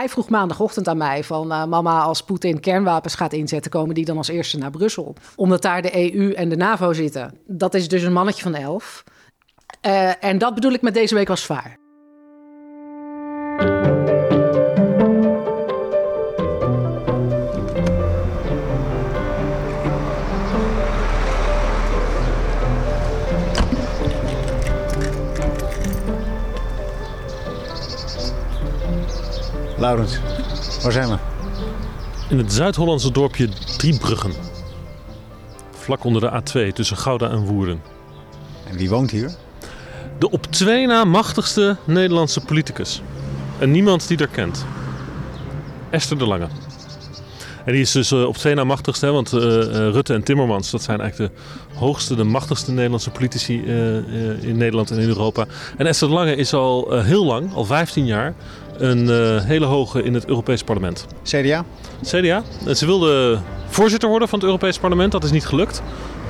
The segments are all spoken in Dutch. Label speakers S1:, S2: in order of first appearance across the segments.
S1: hij vroeg maandagochtend aan mij van... eh, mama, als Poetin kernwapens gaat inzetten... komen die dan als eerste naar Brussel? Omdat daar de EU en de NAVO zitten. Dat is dus een mannetje van elf. Eh, en dat bedoel ik met deze week was zwaar.
S2: Laurens, waar zijn we?
S3: In het Zuid-Hollandse dorpje Driebruggen. Vlak onder de A2 tussen Gouda en Woerden.
S2: En wie woont hier?
S3: De op twee na machtigste Nederlandse politicus. En niemand die er kent. Esther de Lange. En die is dus eh, op twee na machtigste, hè, want eh, eh, Rutte en Timmermans, dat zijn eigenlijk de hoogste, de machtigste Nederlandse politici in Nederland en in Europa. En Esther de Lange is al heel lang, al 15 jaar, een eh, hele hoge in het Europees Parlement.
S2: CDA?
S3: CDA. En Ze wilde voorzitter worden van het Europees Parlement. Dat is niet gelukt.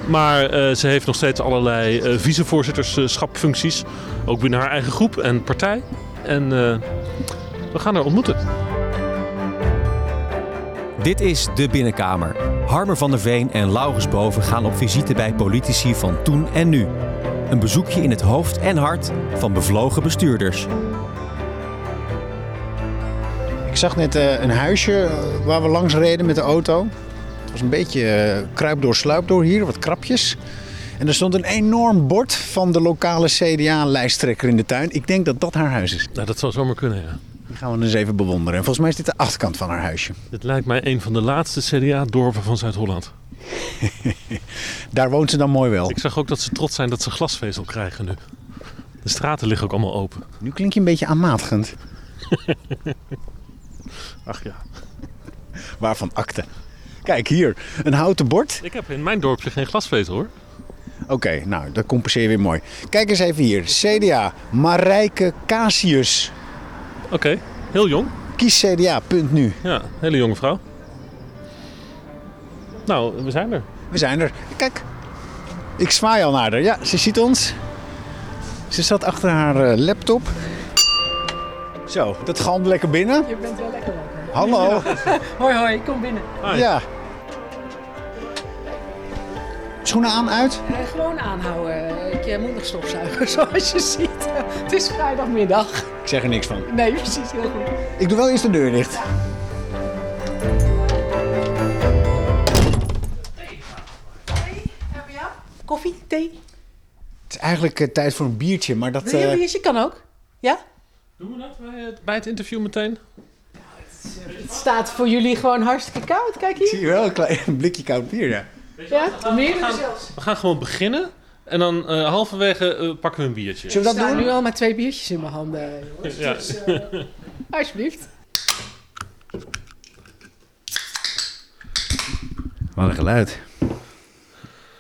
S3: Maar eh, ze heeft nog steeds allerlei eh vicevoorzitterschapfuncties. Ook binnen haar eigen groep en partij. En eh, we gaan haar ontmoeten.
S4: Dit is De Binnenkamer. Harmer van der Veen en Laurens Boven gaan op visite bij politici van toen en nu. Een bezoekje in het hoofd en hart van bevlogen bestuurders.
S2: Ik zag net eh, een huisje eh, waar we langs reden met de auto. Het was een beetje eh, kruip door sluip door hier, wat krapjes. En er stond een enorm bord van de lokale CDA-lijsttrekker in de tuin. Ik denk dat dat haar huis is.
S3: Nou, dat zou zomaar kunnen, ja.
S2: Die gaan we eens even bewonderen. En volgens mij is dit de achterkant van haar huisje.
S3: Dit lijkt mij een van de laatste CDA-dorpen van Zuid-Holland.
S2: Daar woont ze dan mooi wel.
S3: Ik zag ook dat ze trots zijn dat ze glasvezel krijgen nu. De straten liggen ook allemaal open.
S2: Nu klink je een beetje aanmatigend.
S3: Ach ja.
S2: Waarvan akte. Kijk hier, een houten bord.
S3: Ik heb in mijn dorpje geen glasvezel hoor.
S2: Oké, nou, dat compenseer je weer mooi. Kijk eens even hier. CDA, Marijke Casius.
S3: Oké, heel jong.
S2: Kies CDA, punt nu.
S3: Ja, hele jonge vrouw. Nou, we zijn er.
S2: We zijn er. Kijk, ik zwaai al naar haar. Ja, ze ziet ons. Ze zat achter haar eh, laptop. Zo, dat galmt lekker binnen.
S1: Je bent wel lekker wakker.
S2: Hallo.
S1: Hoi, hoi, kom binnen.
S2: Ja. Schoenen aan, uit.
S1: Eh, gewoon aanhouden. Ik uh, moet nog stofzuigen, zoals je ziet. het is vrijdagmiddag.
S2: Ik zeg er niks van.
S1: Nee, precies, heel goed.
S2: Ik doe wel eerst de deur dicht.
S1: Koffie, thee?
S2: Het is eigenlijk eh, tijd voor een biertje, maar dat...
S1: Wil je
S2: eh,
S1: een biertje? Kan ook. Ja?
S3: Doen we dat bij het, bij het interview meteen?
S1: Het staat voor jullie gewoon hartstikke koud. Kijk hier.
S2: zie je wel een klein blikje koud bier, ja.
S1: Ja, meerdere zelfs.
S3: We gaan gewoon beginnen. En dan eh, halverwege eh, pakken we een biertje.
S2: Zullen we
S1: Ik
S2: dat
S1: sta
S2: doen?
S1: nu al met twee biertjes in mijn handen. jongens.
S3: Ja.
S1: Dus, eh, alsjeblieft.
S2: Wat een geluid.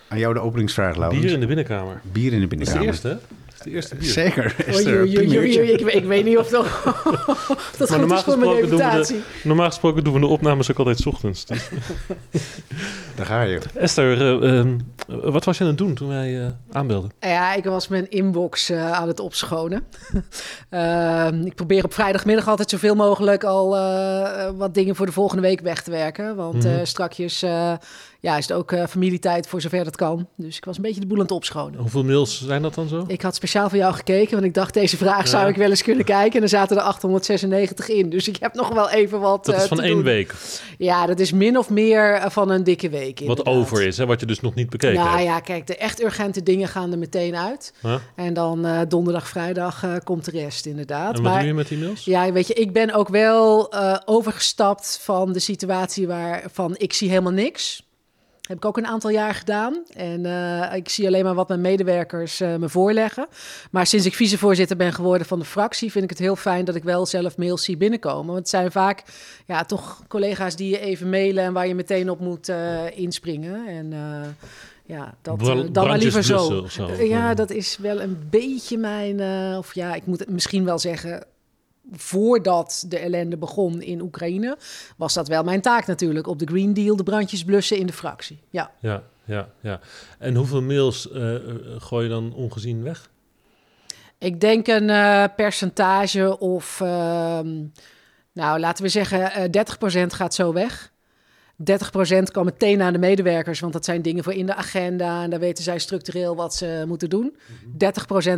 S2: Aan jou de openingsvraag, Laurens.
S3: Bier in de binnenkamer.
S2: Bier in de
S3: Dat is de
S2: binnenkamer.
S3: eerste, hè? Is de eerste bier.
S2: Zeker.
S1: Oei,
S2: Esther,
S1: oei, oei, oei,
S2: primeurtje.
S1: oei, Ik, ik weet niet of dat, of dat
S3: Maar
S1: goed
S3: normaal
S1: is voor mijn
S3: gesproken, doen we
S1: reputatie.
S3: de, normaal gesproken doen we de opnames ook altijd 's ochtends. Dus-
S2: Daar ga je.
S3: Esther, eh, ehm, wat was je aan het doen toen wij eh, aanbelden?
S1: Ja, ik was mijn inbox eh, aan het opschonen. Ehm, ik probeer op vrijdagmiddag altijd zoveel mogelijk al eh, wat dingen voor de volgende week weg te werken. Want
S3: Mhm.
S1: strakjes ja, is het ook familietijd voor zover dat kan. Dus ik was een beetje de boel aan het opschonen.
S3: Hoeveel mails zijn dat dan zo?
S1: Ik had speciaal voor jou gekeken, want ik dacht deze vraag zou ik wel eens kunnen kijken. En er zaten er 896 in. Dus ik heb nog wel even wat
S3: Dat is van één
S1: doen.
S3: week.
S1: Ja, dat is min of meer van een dikke week
S3: Wat
S1: inderdaad.
S3: over is, hè? wat je dus nog niet bekeken
S1: Nou
S3: hebt.
S1: ja, kijk, de echt urgente dingen gaan er meteen uit.
S3: Huh?
S1: En dan eh, donderdag, vrijdag eh, komt de rest inderdaad.
S3: En wat
S1: maar
S3: doe je met die mails?
S1: ja, weet je, ik ben ook wel eh, overgestapt van de situatie waarvan ik zie helemaal niks. Heb ik ook een aantal jaar gedaan. En ik zie alleen maar wat mijn medewerkers me voorleggen. Maar sinds ik vicevoorzitter ben geworden van de fractie, vind ik het heel fijn dat ik wel zelf mails zie binnenkomen. Want het zijn vaak ja, toch collega's die je even mailen en waar je meteen op moet inspringen. En ja, dat eh, dan maar liever zo. Eh, ja, dat is wel een beetje mijn. eh, of ja, ik moet het misschien wel zeggen. Voordat de ellende begon in Oekraïne, was dat wel mijn taak natuurlijk. Op de Green Deal de brandjes blussen in de fractie. Ja.
S3: Ja, ja, ja. En hoeveel mails eh, eh, gooi je dan ongezien weg?
S1: Ik denk een eh, percentage of. ehm, Nou, laten we zeggen, eh 30% gaat zo weg. 30% kan meteen aan de medewerkers, want dat zijn dingen voor in de agenda. En daar weten zij structureel wat ze moeten doen.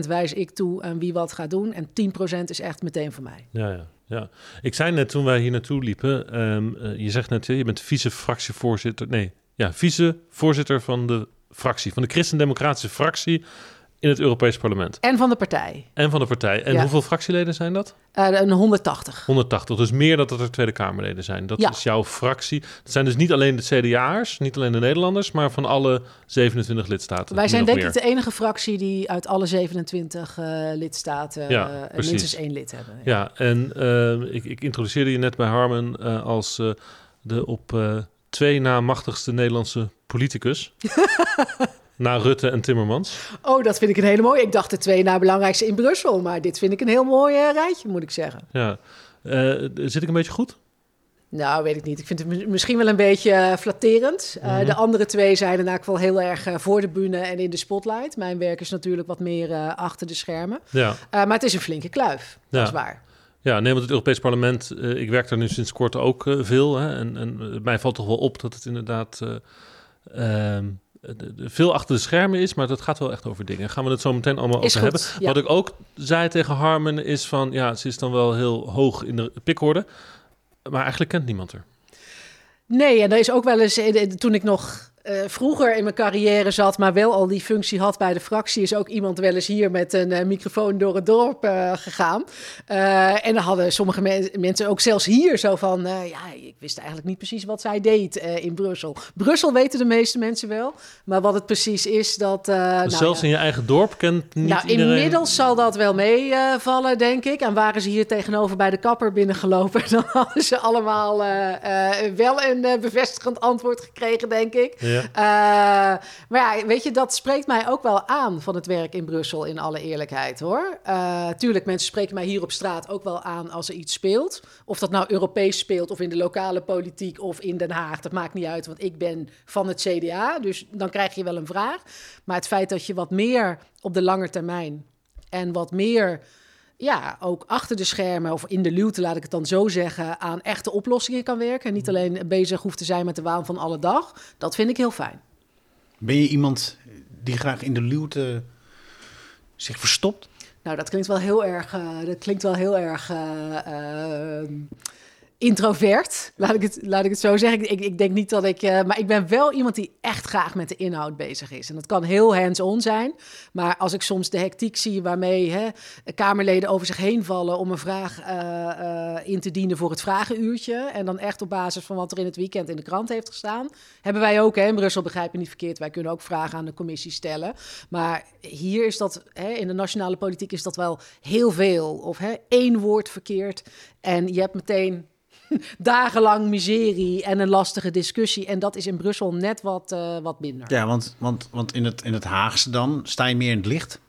S1: 30% wijs ik toe aan wie wat gaat doen. En 10% is echt meteen voor mij.
S3: Ja, ja, ja. Ik zei net toen wij hier naartoe liepen, ehm, eh, je zegt net, je bent vice-fractievoorzitter. Nee, ja, vice-voorzitter van de fractie, van de Christendemocratische fractie in het Europees Parlement.
S1: En van de partij.
S3: En van de partij. En
S1: Ja.
S3: hoeveel fractieleden zijn dat?
S1: Eh, een 180.
S3: 180, dus meer dan dat er Tweede Kamerleden zijn. Dat
S1: Ja.
S3: is jouw fractie. Dat zijn dus niet alleen de CDA'ers, niet alleen de Nederlanders, maar van alle 27 lidstaten.
S1: Wij zijn denk ik de enige fractie die uit alle 27 eh, lidstaten
S3: Ja,
S1: eh, minstens één lid hebben.
S3: Ja, en ik, ik introduceerde je net bij Harmen eh, als de op twee na machtigste Nederlandse politicus. na Rutte en Timmermans.
S1: Oh, dat vind ik een hele mooie. Ik dacht de twee na belangrijkste in Brussel, maar dit vind ik een heel mooi eh, rijtje, moet ik zeggen.
S3: Ja. Eh, zit ik een beetje goed?
S1: Nou, weet ik niet. Ik vind het mi- misschien wel een beetje eh, flatterend.
S3: Mhm.
S1: De andere twee zijn in elk geval heel erg voor de bühne en in de spotlight. Mijn werk is natuurlijk wat meer achter de schermen.
S3: Ja.
S1: Maar het is een flinke kluif, dat
S3: Ja.
S1: is waar.
S3: Ja, nee, want het Europees Parlement, ik werk daar nu sinds kort ook veel. Hè, en, en mij valt toch wel op dat het inderdaad eh, ehm, veel achter de schermen is, maar dat gaat wel echt over dingen. Gaan we het zo meteen allemaal
S1: Is
S3: over
S1: goed,
S3: hebben.
S1: ja.
S3: Wat ik ook zei tegen Harmen is van, ja, ze is dan wel heel hoog in de pikorde, maar eigenlijk kent niemand er.
S1: Nee, en er is ook wel eens, eh, toen ik nog eh, vroeger in mijn carrière zat, maar wel al die functie had bij de fractie, is ook iemand wel eens hier met een eh, microfoon door het dorp eh, gegaan. En dan hadden sommige men- mensen ook zelfs hier zo van, ja, ik wist eigenlijk niet precies wat zij deed in Brussel. Brussel weten de meeste mensen wel, maar wat het precies is, dat... eh, nou
S3: Dus zelfs
S1: ja.
S3: in je eigen dorp kent niet
S1: Nou,
S3: iedereen...
S1: inmiddels zal dat wel meevallen, denk ik. En waren ze hier tegenover bij de kapper binnengelopen, dan hadden ze allemaal wel een bevestigend antwoord gekregen, denk ik.
S3: Ja.
S1: Eh, maar ja, weet je, dat spreekt mij ook wel aan van het werk in Brussel, in alle eerlijkheid hoor. Eh, tuurlijk, mensen spreken mij hier op straat ook wel aan als er iets speelt. Of dat nou Europees speelt, of in de lokale politiek, of in Den Haag, dat maakt niet uit, want ik ben van het CDA. Dus dan krijg je wel een vraag. Maar het feit dat je wat meer op de lange termijn en wat meer ja, ook achter de schermen of in de luwte, laat ik het dan zo zeggen, aan echte oplossingen kan werken. En niet alleen bezig hoeft te zijn met de waan van alle dag. Dat vind ik heel fijn.
S2: Ben je iemand die graag in de luwte zich verstopt?
S1: Nou, dat klinkt wel heel erg, eh, dat klinkt wel heel erg eh, eh, introvert, laat ik het, laat ik het zo zeggen. Ik, ik denk niet dat ik, eh, maar ik ben wel iemand die echt graag met de inhoud bezig is. En dat kan heel hands-on zijn, maar als ik soms de hectiek zie waarmee hè, Kamerleden over zich heen vallen om een vraag eh, eh, in te dienen voor het vragenuurtje, en dan echt op basis van wat er in het weekend in de krant heeft gestaan, hebben wij ook, hè, in Brussel begrijp je niet verkeerd, wij kunnen ook vragen aan de commissie stellen. Maar hier is dat, hè, in de nationale politiek is dat wel heel veel. Of hè, één woord verkeerd en je hebt meteen dagenlang miserie en een lastige discussie. En dat is in Brussel net wat, eh, wat minder.
S2: Ja, want, want, want in, het, in het Haagse dan sta je meer in het licht.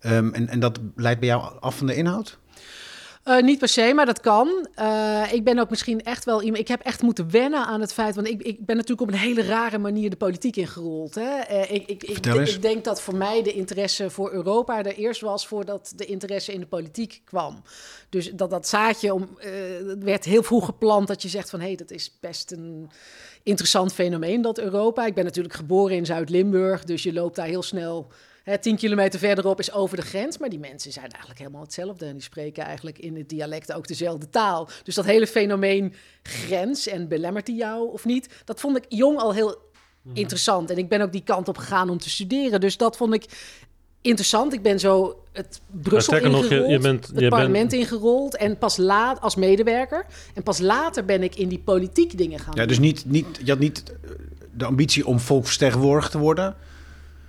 S2: Ehm, en, en dat leidt bij jou af van de inhoud?
S1: Eh, niet per se, maar dat kan. Eh, ik ben ook misschien echt wel iemand. Ik heb echt moeten wennen aan het feit. Want ik, ik ben natuurlijk op een hele rare manier de politiek ingerold. Hè? Eh, ik, ik, ik, ik denk dat voor mij de interesse voor Europa er eerst was voordat de interesse in de politiek kwam. Dus dat dat zaadje om, werd heel vroeg geplant dat je zegt van hé, hey, dat is best een interessant fenomeen, dat Europa. Ik ben natuurlijk geboren in Zuid-Limburg, dus je loopt daar heel snel. Hè, tien kilometer verderop is over de grens, maar die mensen zijn eigenlijk helemaal hetzelfde. En die spreken eigenlijk in het dialect ook dezelfde taal. Dus dat hele fenomeen grens en belemmert die jou of niet, dat vond ik jong al heel interessant. En ik ben ook die kant op gegaan om te studeren. Dus dat vond ik interessant. Ik ben zo het Brussel
S3: nog, je-
S1: ingerold,
S3: je bent-
S1: het
S3: je bent-
S1: parlement ingerold en pas laat als medewerker. En pas later ben ik in die politiek dingen gaan
S2: Ja,
S1: doen.
S2: dus niet, niet, je had niet eh, de ambitie om volksvertegenwoordiger te worden.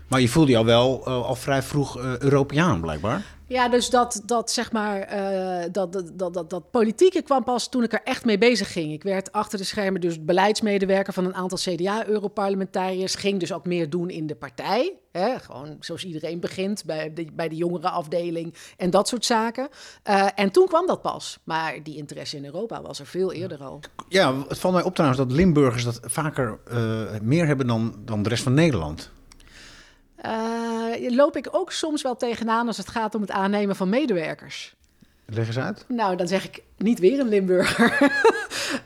S2: Maar je voelde jou wel eh, al vrij vroeg eh, Europeaan, blijkbaar.
S1: Ja, dus dat, dat zeg maar, eh, dat, dat, dat, dat, politieke kwam pas toen ik er echt mee bezig ging. Ik werd achter de schermen dus beleidsmedewerker van een aantal CDA-europarlementariërs. Ging dus ook meer doen in de partij. Hè? Gewoon zoals iedereen begint, bij de, bij de jongerenafdeling en dat soort zaken. En toen kwam dat pas. Maar die interesse in Europa was er veel eerder al.
S2: Ja, het valt mij op trouwens dat Limburgers dat vaker meer hebben dan, dan de rest van Nederland.
S1: Eh, loop ik ook soms wel tegenaan als het gaat om het aannemen van medewerkers.
S2: Leg eens uit.
S1: Nou, dan zeg ik niet weer een Limburger.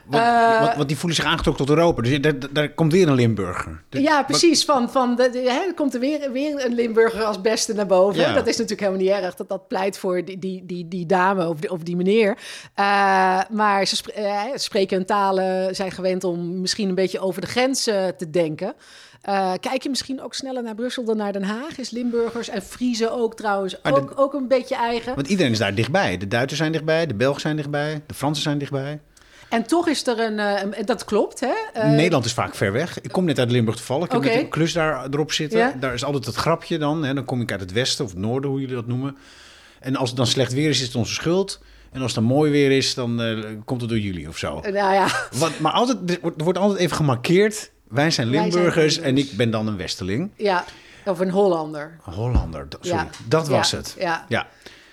S2: Want,
S1: Eh,
S2: want, want die voelen zich aangetrokken tot Europa. Dus daar, daar- komt weer een Limburger. Dus-
S1: ja, precies. Van, van de, de- hè, komt er weer, weer een Limburger als beste naar boven.
S2: Ja.
S1: Dat is natuurlijk helemaal niet erg. Dat, dat pleit voor die, die, die, die dame of die, of die meneer. Eh, maar ze spre- spreken hun talen, zijn gewend om misschien een beetje over de grens eh, te denken. Eh, kijk je misschien ook sneller naar Brussel dan naar Den Haag? Is Limburgers en Friese ook trouwens
S2: de-
S1: ook, ook een beetje eigen?
S2: Want iedereen is daar dichtbij. De Duitsers zijn dichtbij, de Belgen zijn dichtbij, de Fransen zijn dichtbij.
S1: En toch is er een... eh, dat klopt, hè? Eh,
S2: Nederland is vaak ver weg. Ik kom net uit Limburg toevallig. Ik heb een klus daar erop zitten.
S1: Ja.
S2: Daar is altijd het grapje dan. Hè. Dan kom ik uit het westen of het noorden, hoe jullie dat noemen. En als het dan slecht weer is, is het onze schuld. En als het dan mooi weer is, dan komt het door jullie of zo.
S1: Nou ja,
S2: Wat, maar altijd, er wordt altijd even gemarkeerd. Wij zijn
S1: Wij zijn
S2: Limburgers en ik ben dan een Westeling.
S1: ja, of een Hollander.
S2: Hollander, sorry.
S1: Ja.
S2: Dat was
S1: Ja,
S2: het.
S1: ja.
S2: ja,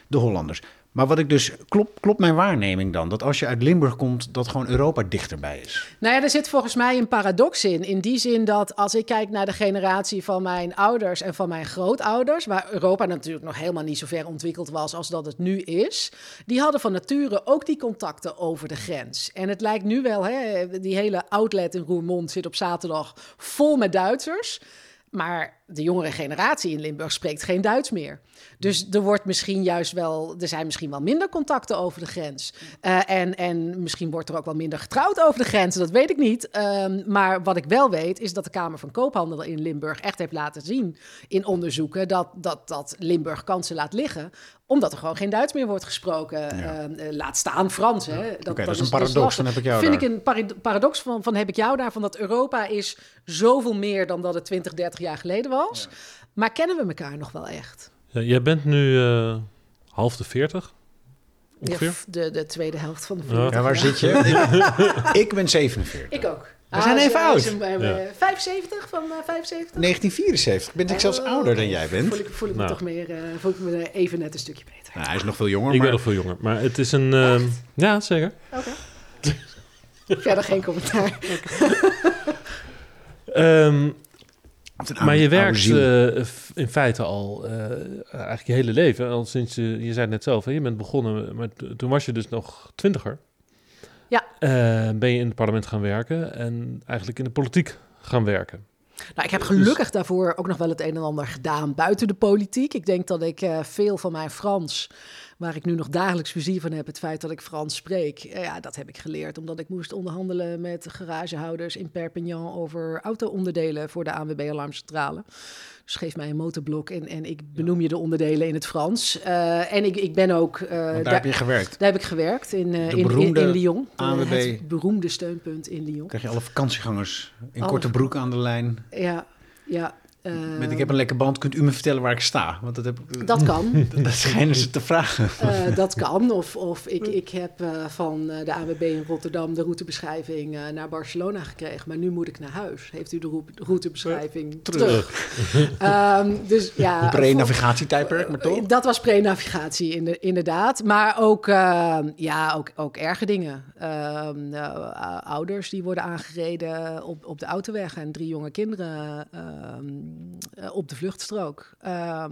S2: de Hollanders. Maar wat ik dus, klopt klopt mijn waarneming dan? Dat als je uit Limburg komt, dat gewoon Europa dichterbij is.
S1: Nou ja, er zit volgens mij een paradox in. In die zin dat als ik kijk naar de generatie van mijn ouders en van mijn grootouders, waar Europa natuurlijk nog helemaal niet zo ver ontwikkeld was als dat het nu is, die hadden van nature ook die contacten over de grens. En het lijkt nu wel, hè, die hele outlet in Roermond zit op zaterdag vol met Duitsers. Maar de jongere generatie in Limburg spreekt geen Duits meer. Dus er wordt misschien juist wel, er zijn misschien wel minder contacten over de grens. Eh, en, en misschien wordt er ook wel minder getrouwd over de grens, dat weet ik niet. Ehm, maar wat ik wel weet, is dat de Kamer van Koophandel in Limburg echt heeft laten zien in onderzoeken dat, dat, dat Limburg kansen laat liggen omdat er gewoon geen Duits meer wordt gesproken. Ehm, eh, laat staan Frans. Hè. Dat,
S2: dat is een paradox, dan heb ik jou
S1: Vind
S2: daar.
S1: ik een paradox van, van heb ik jou daar. Van dat Europa is zoveel meer dan dat het 20, 30 jaar geleden was. Maar kennen we elkaar nog wel echt?
S3: Ja, jij bent nu eh, half de 40 ongeveer.
S1: Ja, de, de tweede helft van de
S3: Ja.
S1: 40
S2: Ja, waar zit je? ik ben 47.
S1: Ik ook.
S2: We zijn
S1: Ah,
S2: even oud.
S1: ze- eh,
S3: Ja.
S1: 75 van eh, 75?
S2: 1974. Ben ik zelfs
S1: Oh,
S2: ouder dan jij bent.
S1: Voel ik, voel ik me
S3: Nou.
S1: toch meer, eh, voel ik me even net een stukje beter.
S2: Nou, hij is nog veel jonger,
S3: Ik
S2: maar
S3: ben nog veel jonger. Maar het is een... ehm, ja, zeker.
S1: Oké. Verder geen commentaar.
S3: Ehm,
S2: een
S3: maar je werkt eh, in feite al eh, eigenlijk je hele leven. Al sinds je, je zei het net zelf, hè, je bent begonnen, maar toen was je dus nog twintiger.
S1: Ja.
S3: Eh, ben je in het parlement gaan werken en eigenlijk in de politiek gaan werken.
S1: Nou, ik heb gelukkig daarvoor ook nog wel het een en ander gedaan buiten de politiek. Ik denk dat ik eh, veel van mijn Frans, waar ik nu nog dagelijks plezier van heb, het feit dat ik Frans spreek, eh, ja, dat heb ik geleerd. Omdat ik moest onderhandelen met garagehouders in Perpignan over auto-onderdelen voor de ANWB Alarmcentrale. Dus geef mij een motorblok en, en ik benoem je de onderdelen in het Frans. Eh, en ik, ik ben ook... eh,
S2: daar
S1: daar,
S2: heb je gewerkt.
S1: daar heb ik gewerkt in, in, in,
S2: beroemde
S1: in Lyon.
S2: ANWB.
S1: Het beroemde steunpunt in Lyon.
S2: krijg je alle vakantiegangers in korte broek aan de lijn.
S1: Ja, ja. Eh,
S2: Met ik heb een lekker band, kunt u me vertellen waar ik sta? Want dat, heb,
S1: Dat kan.
S2: dat schijnen ze te vragen.
S1: Eh, dat kan. Of, of ik, ik heb eh, van eh, de AWB in Rotterdam de routebeschrijving eh, naar Barcelona gekregen. Maar nu moet ik naar huis. Heeft u de routebeschrijving terug? Ehm, dus ja.
S2: Pre-navigatietijdperk, maar toch?
S1: Dat was pre-navigatie, inde- inderdaad. Maar ook, eh, ja, ook, ook erge dingen. Ehm, eh, ouders die worden aangereden op, op de autoweg en drie jonge kinderen ehm, eh, op de vluchtstrook. Eh,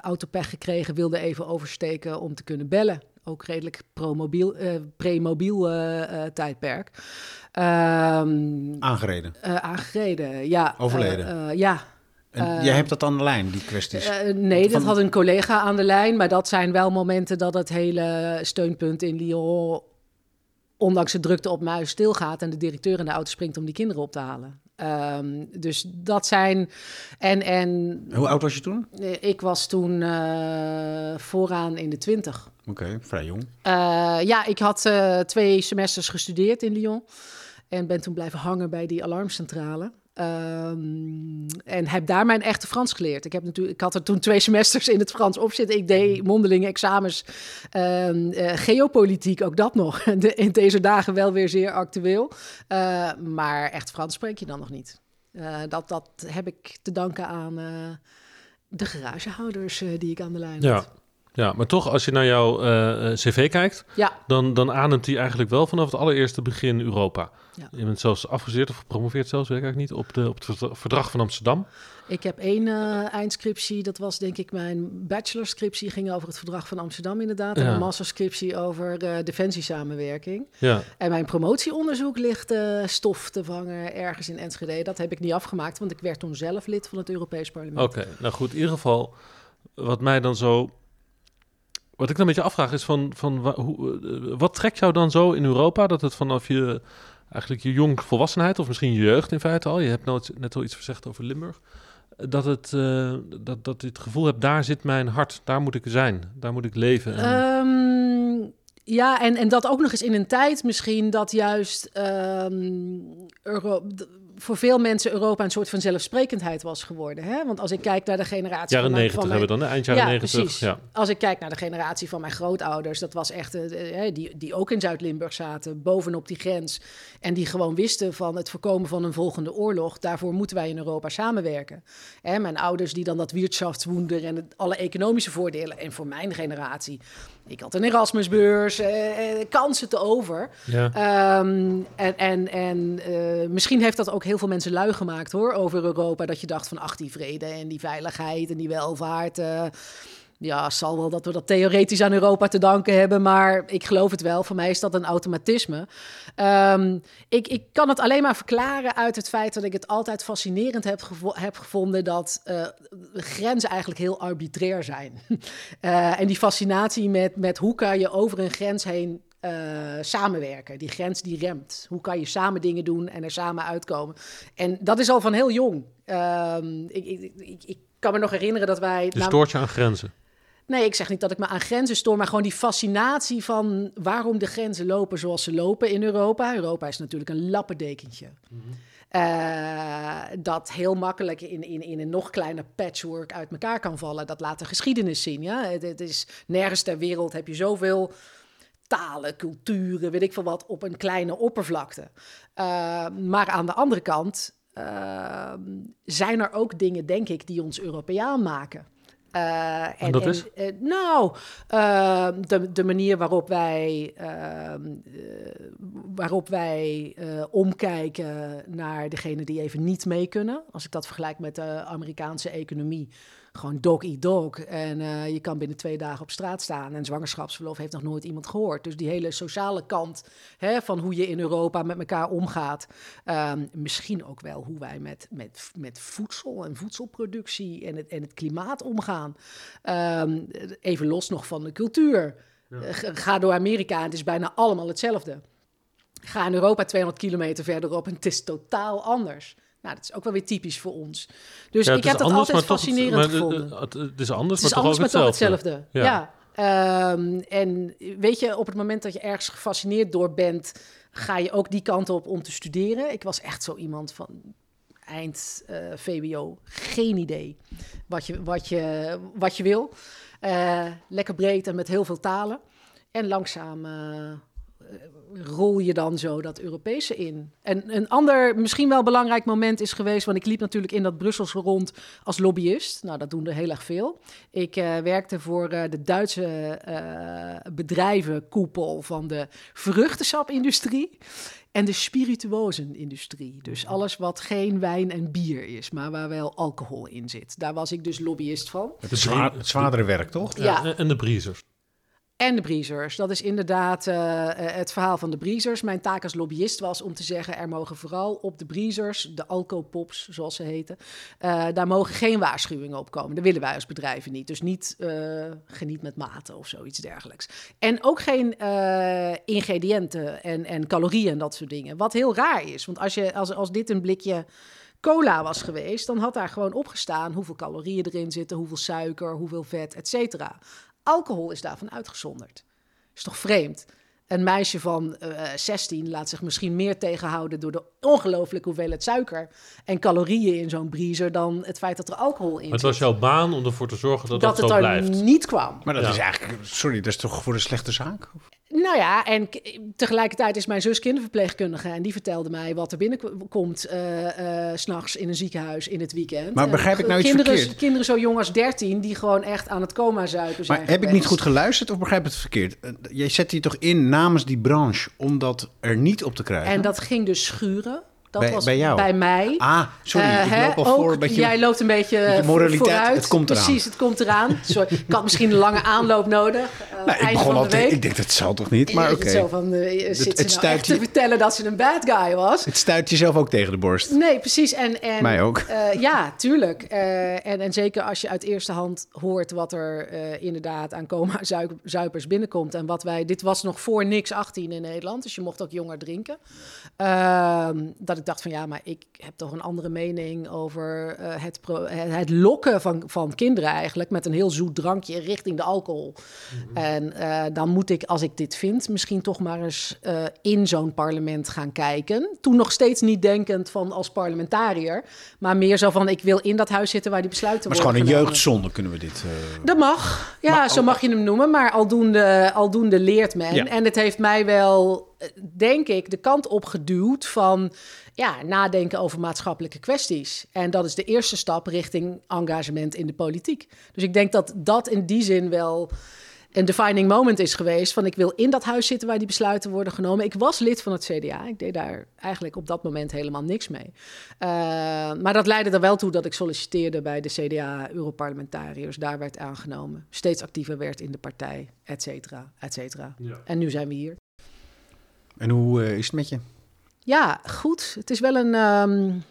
S1: autopech gekregen, wilde even oversteken om te kunnen bellen. Ook redelijk pro-mobiel, eh, pre-mobiel eh, eh, tijdperk. Ehm,
S2: Aangereden.
S1: eh, aangereden, ja.
S2: Overleden.
S1: Eh, eh, ja,
S2: En
S1: Eh,
S2: jij hebt dat aan de lijn, die kwesties.
S1: eh, nee, dat had een collega aan de lijn. Maar dat zijn wel momenten dat het hele steunpunt in Lyon... ondanks de drukte op muis stilgaat... en de directeur in de auto springt om die kinderen op te halen. Ehm, dus dat zijn... En, en
S2: Hoe oud was je toen?
S1: eh, ik was toen eh, vooraan in de twintig.
S2: Oké, vrij jong.
S1: Eh, ja, ik had twee semesters gestudeerd in Lyon. En ben toen blijven hangen bij die alarmcentrale. Ehm, en heb daar mijn echte Frans geleerd. Ik, heb natuurlijk, ik had er toen twee semesters in het Frans op zitten. Ik deed mondelinge examens. Ehm, eh, geopolitiek, ook dat nog. De, in deze dagen wel weer zeer actueel. Eh, maar echt Frans spreek je dan nog niet. Eh, dat, dat heb ik te danken aan de garagehouders eh, die ik aan de lijn
S3: Ja.
S1: had.
S3: Ja, maar toch, als je naar jouw cv kijkt,
S1: Ja,
S3: dan, dan ademt hij eigenlijk wel vanaf het allereerste begin Europa.
S1: Ja.
S3: Je bent zelfs afgestudeerd of gepromoveerd zelfs, weet ik eigenlijk niet, op, de, op het verdra- verdrag van Amsterdam.
S1: ik heb één eh, eindscriptie, dat was denk ik mijn bachelorscriptie, ging over het verdrag van Amsterdam inderdaad. En
S3: Ja.
S1: een masterscriptie over eh defensiesamenwerking.
S3: Ja,
S1: En mijn promotieonderzoek ligt eh, stof te vangen ergens in Enschede. Dat heb ik niet afgemaakt, want ik werd toen zelf lid van het Europees Parlement.
S3: oké. Nou goed, in ieder geval, wat mij dan zo... Wat ik dan een beetje afvraag is van, van hoe, wat trekt jou dan zo in Europa dat het vanaf je, eigenlijk je jong volwassenheid of misschien je jeugd in feite al, je hebt net al iets gezegd over Limburg, dat, het, eh, dat, dat je het gevoel hebt, daar zit mijn hart, daar moet ik zijn, daar moet ik leven. En-
S1: Ehm, ja, en, en dat ook nog eens in een tijd misschien dat juist d- voor veel mensen Europa een soort van zelfsprekendheid was geworden. Hè? Want als ik kijk naar de generatie
S3: jaren
S1: van mijn-
S3: negentig
S1: van
S3: hebben we
S1: mijn-
S3: dan, hè? eind jaren
S1: ja, precies.
S3: Ja.
S1: Als ik kijk naar de generatie van mijn grootouders, dat was echt, eh, eh, die, die ook in Zuid-Limburg zaten, bovenop die grens. En die gewoon wisten van het voorkomen van een volgende oorlog. Daarvoor moeten wij in Europa samenwerken. Hè, mijn ouders die dan dat Wirtschaftswunder en alle economische voordelen. En voor mijn generatie, ik had een Erasmusbeurs, eh, eh, kansen te over.
S3: Ja.
S1: Ehm, en en, en eh, misschien heeft dat ook heel veel mensen lui gemaakt hoor, over Europa. Dat je dacht van ach, die vrede en die veiligheid en die welvaart. eh, ja, zal wel dat we dat theoretisch aan Europa te danken hebben. Maar ik geloof het wel. Voor mij is dat een automatisme. Ehm, ik, ik kan het alleen maar verklaren uit het feit dat ik het altijd fascinerend heb, gevo- heb gevonden dat eh, grenzen eigenlijk heel arbitrair zijn. Eh, en die fascinatie met, met hoe kan je over een grens heen eh, samenwerken. Die grens die remt. Hoe kan je samen dingen doen en er samen uitkomen. En dat is al van heel jong. Ehm, ik, ik, ik, ik kan me nog herinneren dat wij... Nou-
S3: stoort je aan grenzen.
S1: Nee, ik zeg niet dat ik me aan grenzen stoor, maar gewoon die fascinatie van waarom de grenzen lopen zoals ze lopen in Europa. Europa is natuurlijk een lappendekentje. Eh, dat heel makkelijk in, in, in een nog kleiner patchwork uit elkaar kan vallen. Dat laat de geschiedenis zien. Ja? Het, het is nergens ter wereld heb je zoveel talen, culturen, weet ik veel wat, op een kleine oppervlakte. Eh, maar aan de andere kant eh, zijn er ook dingen, denk ik, die ons Europeaan maken. Eh,
S3: En dat is?
S1: eh, nou, eh, de, de manier waarop wij, eh, eh, waarop wij omkijken naar degene die even niet mee kunnen. Als ik dat vergelijk met de Amerikaanse economie. Gewoon dog eat dog. En eh, je kan binnen twee dagen op straat staan. En zwangerschapsverlof heeft nog nooit iemand gehoord. Dus die hele sociale kant hè, van hoe je in Europa met elkaar omgaat. Ehm, misschien ook wel hoe wij met, met, met voedsel en voedselproductie en het, en het klimaat omgaan. Ehm, even los nog van de cultuur. Eh, ga- Ga door Amerika en het is bijna allemaal hetzelfde. Ga in Europa 200 kilometer verderop en het is totaal anders. Nou, dat is ook wel weer typisch voor ons. Dus
S3: Ja,
S1: ik
S3: het
S1: heb dat
S3: anders,
S1: altijd
S3: toch-
S1: fascinerend
S3: de-
S1: gevonden.
S3: de- Het, het is anders,
S1: Het is
S3: maar toch
S1: anders,
S3: ook
S1: maar toch
S3: hetzelfde.
S1: hetzelfde.
S3: Ja.
S1: Ehm, en weet je, op het moment dat je ergens gefascineerd door bent, ga je ook die kant op om te studeren. Ik was echt zo iemand van eind eh, VWO, geen idee wat je, wat je, wat je wil. Eh, lekker breed en met heel veel talen. En langzaam eh, rol je dan zo dat Europese in. En een ander, misschien wel belangrijk moment is geweest, want ik liep natuurlijk in dat Brusselse rond als lobbyist. Nou, dat doen er heel erg veel. Ik eh, werkte voor eh, de Duitse eh, bedrijvenkoepel van de vruchtensapindustrie en de spirituozenindustrie. Dus alles wat geen wijn en bier is, maar waar wel alcohol in zit. Daar was ik dus lobbyist van.
S2: Het, zwaar, het zwaardere werk, toch?
S3: Ja,
S1: Ja.
S3: en- En de breezers.
S1: En de breezers. Dat is inderdaad eh, eh, het verhaal van de breezers. Mijn taak als lobbyist was om te zeggen... er mogen vooral op de breezers, de alcopops zoals ze heten... eh, daar mogen geen waarschuwingen op komen. Dat willen wij als bedrijven niet. Dus niet geniet met mate of zoiets dergelijks. En ook geen ingrediënten en, en calorieën en dat soort dingen. Wat heel raar is. Want als, je, als, als dit een blikje cola was geweest... dan had daar gewoon opgestaan hoeveel calorieën erin zitten... hoeveel suiker, hoeveel vet, et cetera. Alcohol is daarvan uitgezonderd. Is toch vreemd? Een meisje van eh 16 laat zich misschien meer tegenhouden door de ongelooflijke hoeveelheid suiker en calorieën in zo'n breezer dan het feit dat er alcohol in
S3: Het
S1: zit.
S3: was jouw baan om ervoor te zorgen dat dat,
S1: dat het
S3: zo
S1: er
S3: blijft.
S1: niet kwam.
S2: Maar dat
S3: Ja.
S2: is eigenlijk, sorry, dat is toch voor de slechte zaak?
S1: Nou ja, en tegelijkertijd is mijn zus kinderverpleegkundige en die vertelde mij wat er binnenkomt eh eh, s s'nachts in een ziekenhuis in het weekend.
S2: Maar begrijp ik nou iets
S1: kinderen,
S2: verkeerd?
S1: Kinderen zo jong als 13 die gewoon echt aan het coma zuipen zijn.
S2: Maar heb ik niet goed geluisterd of begrijp ik het verkeerd? Eh, Jij zet die toch in namens die branche om dat er niet op te krijgen?
S1: En dat ging dus schuren. Dat
S2: Bij-
S1: was
S2: bij jou?
S1: bij mij.
S2: Ah, sorry,
S1: Eh,
S2: ik
S1: hè,
S2: loop al
S1: ook,
S2: voor een beetje...
S1: Jij loopt een beetje,
S2: beetje moraliteit,
S1: vooruit.
S2: het komt eraan.
S1: Precies, het komt eraan. Sorry, ik had misschien een lange aanloop nodig. eh,
S2: Nou, ik begon
S1: van
S2: al
S1: de
S2: te...
S1: week.
S2: Ik denk, dat zal toch niet? Maar oké.
S1: Zo van, eh, zit
S2: het
S1: ze nou echt
S2: stuit
S1: te
S2: je-
S1: vertellen dat ze een bad guy was?
S2: Het stuit jezelf ook tegen de borst.
S1: Nee, precies. En, en,
S2: Mij ook.
S1: eh, ja, tuurlijk. Eh, en, en zeker als je uit eerste hand hoort wat er eh, inderdaad aan coma-zuipers binnenkomt. En wat wij... Dit was nog voor niks 18 in Nederland, dus je mocht ook jonger drinken. Ehm, dat ik dacht van ja, maar ik heb toch een andere mening over eh, het, pro- het, lokken van, van kinderen eigenlijk met een heel zoet drankje richting de alcohol. En eh, dan moet ik, als ik dit vind, misschien toch maar eens eh, in zo'n parlement gaan kijken. Toen nog steeds niet denkend van als parlementariër, maar meer zo van ik wil in dat huis zitten waar die besluiten
S2: Maar het is
S1: worden
S2: gewoon een
S1: genomen.
S2: jeugdzonde, kunnen we dit... eh,
S1: Dat mag. Ja,
S2: Maar
S1: zo mag je hem noemen. Maar aldoende, aldoende leert men.
S2: Ja.
S1: En het heeft mij wel, eh, denk ik, de kant opgeduwd van ja, nadenken over maatschappelijke kwesties. En dat is de eerste stap richting engagement in de politiek. Dus ik denk dat dat in die zin wel een defining moment is geweest. Van ik wil in dat huis zitten waar die besluiten worden genomen. Ik was lid van het CDA. Ik deed daar eigenlijk op dat moment helemaal niks mee. Uh, maar dat leidde er wel toe dat ik solliciteerde bij de CDA-Europarlementariërs. Daar werd aangenomen. Steeds actiever werd in de partij, et cetera, et cetera.
S3: Ja.
S1: En nu zijn we hier.
S2: En hoe eh, is het met je?
S1: Ja, goed. Het is wel een, um,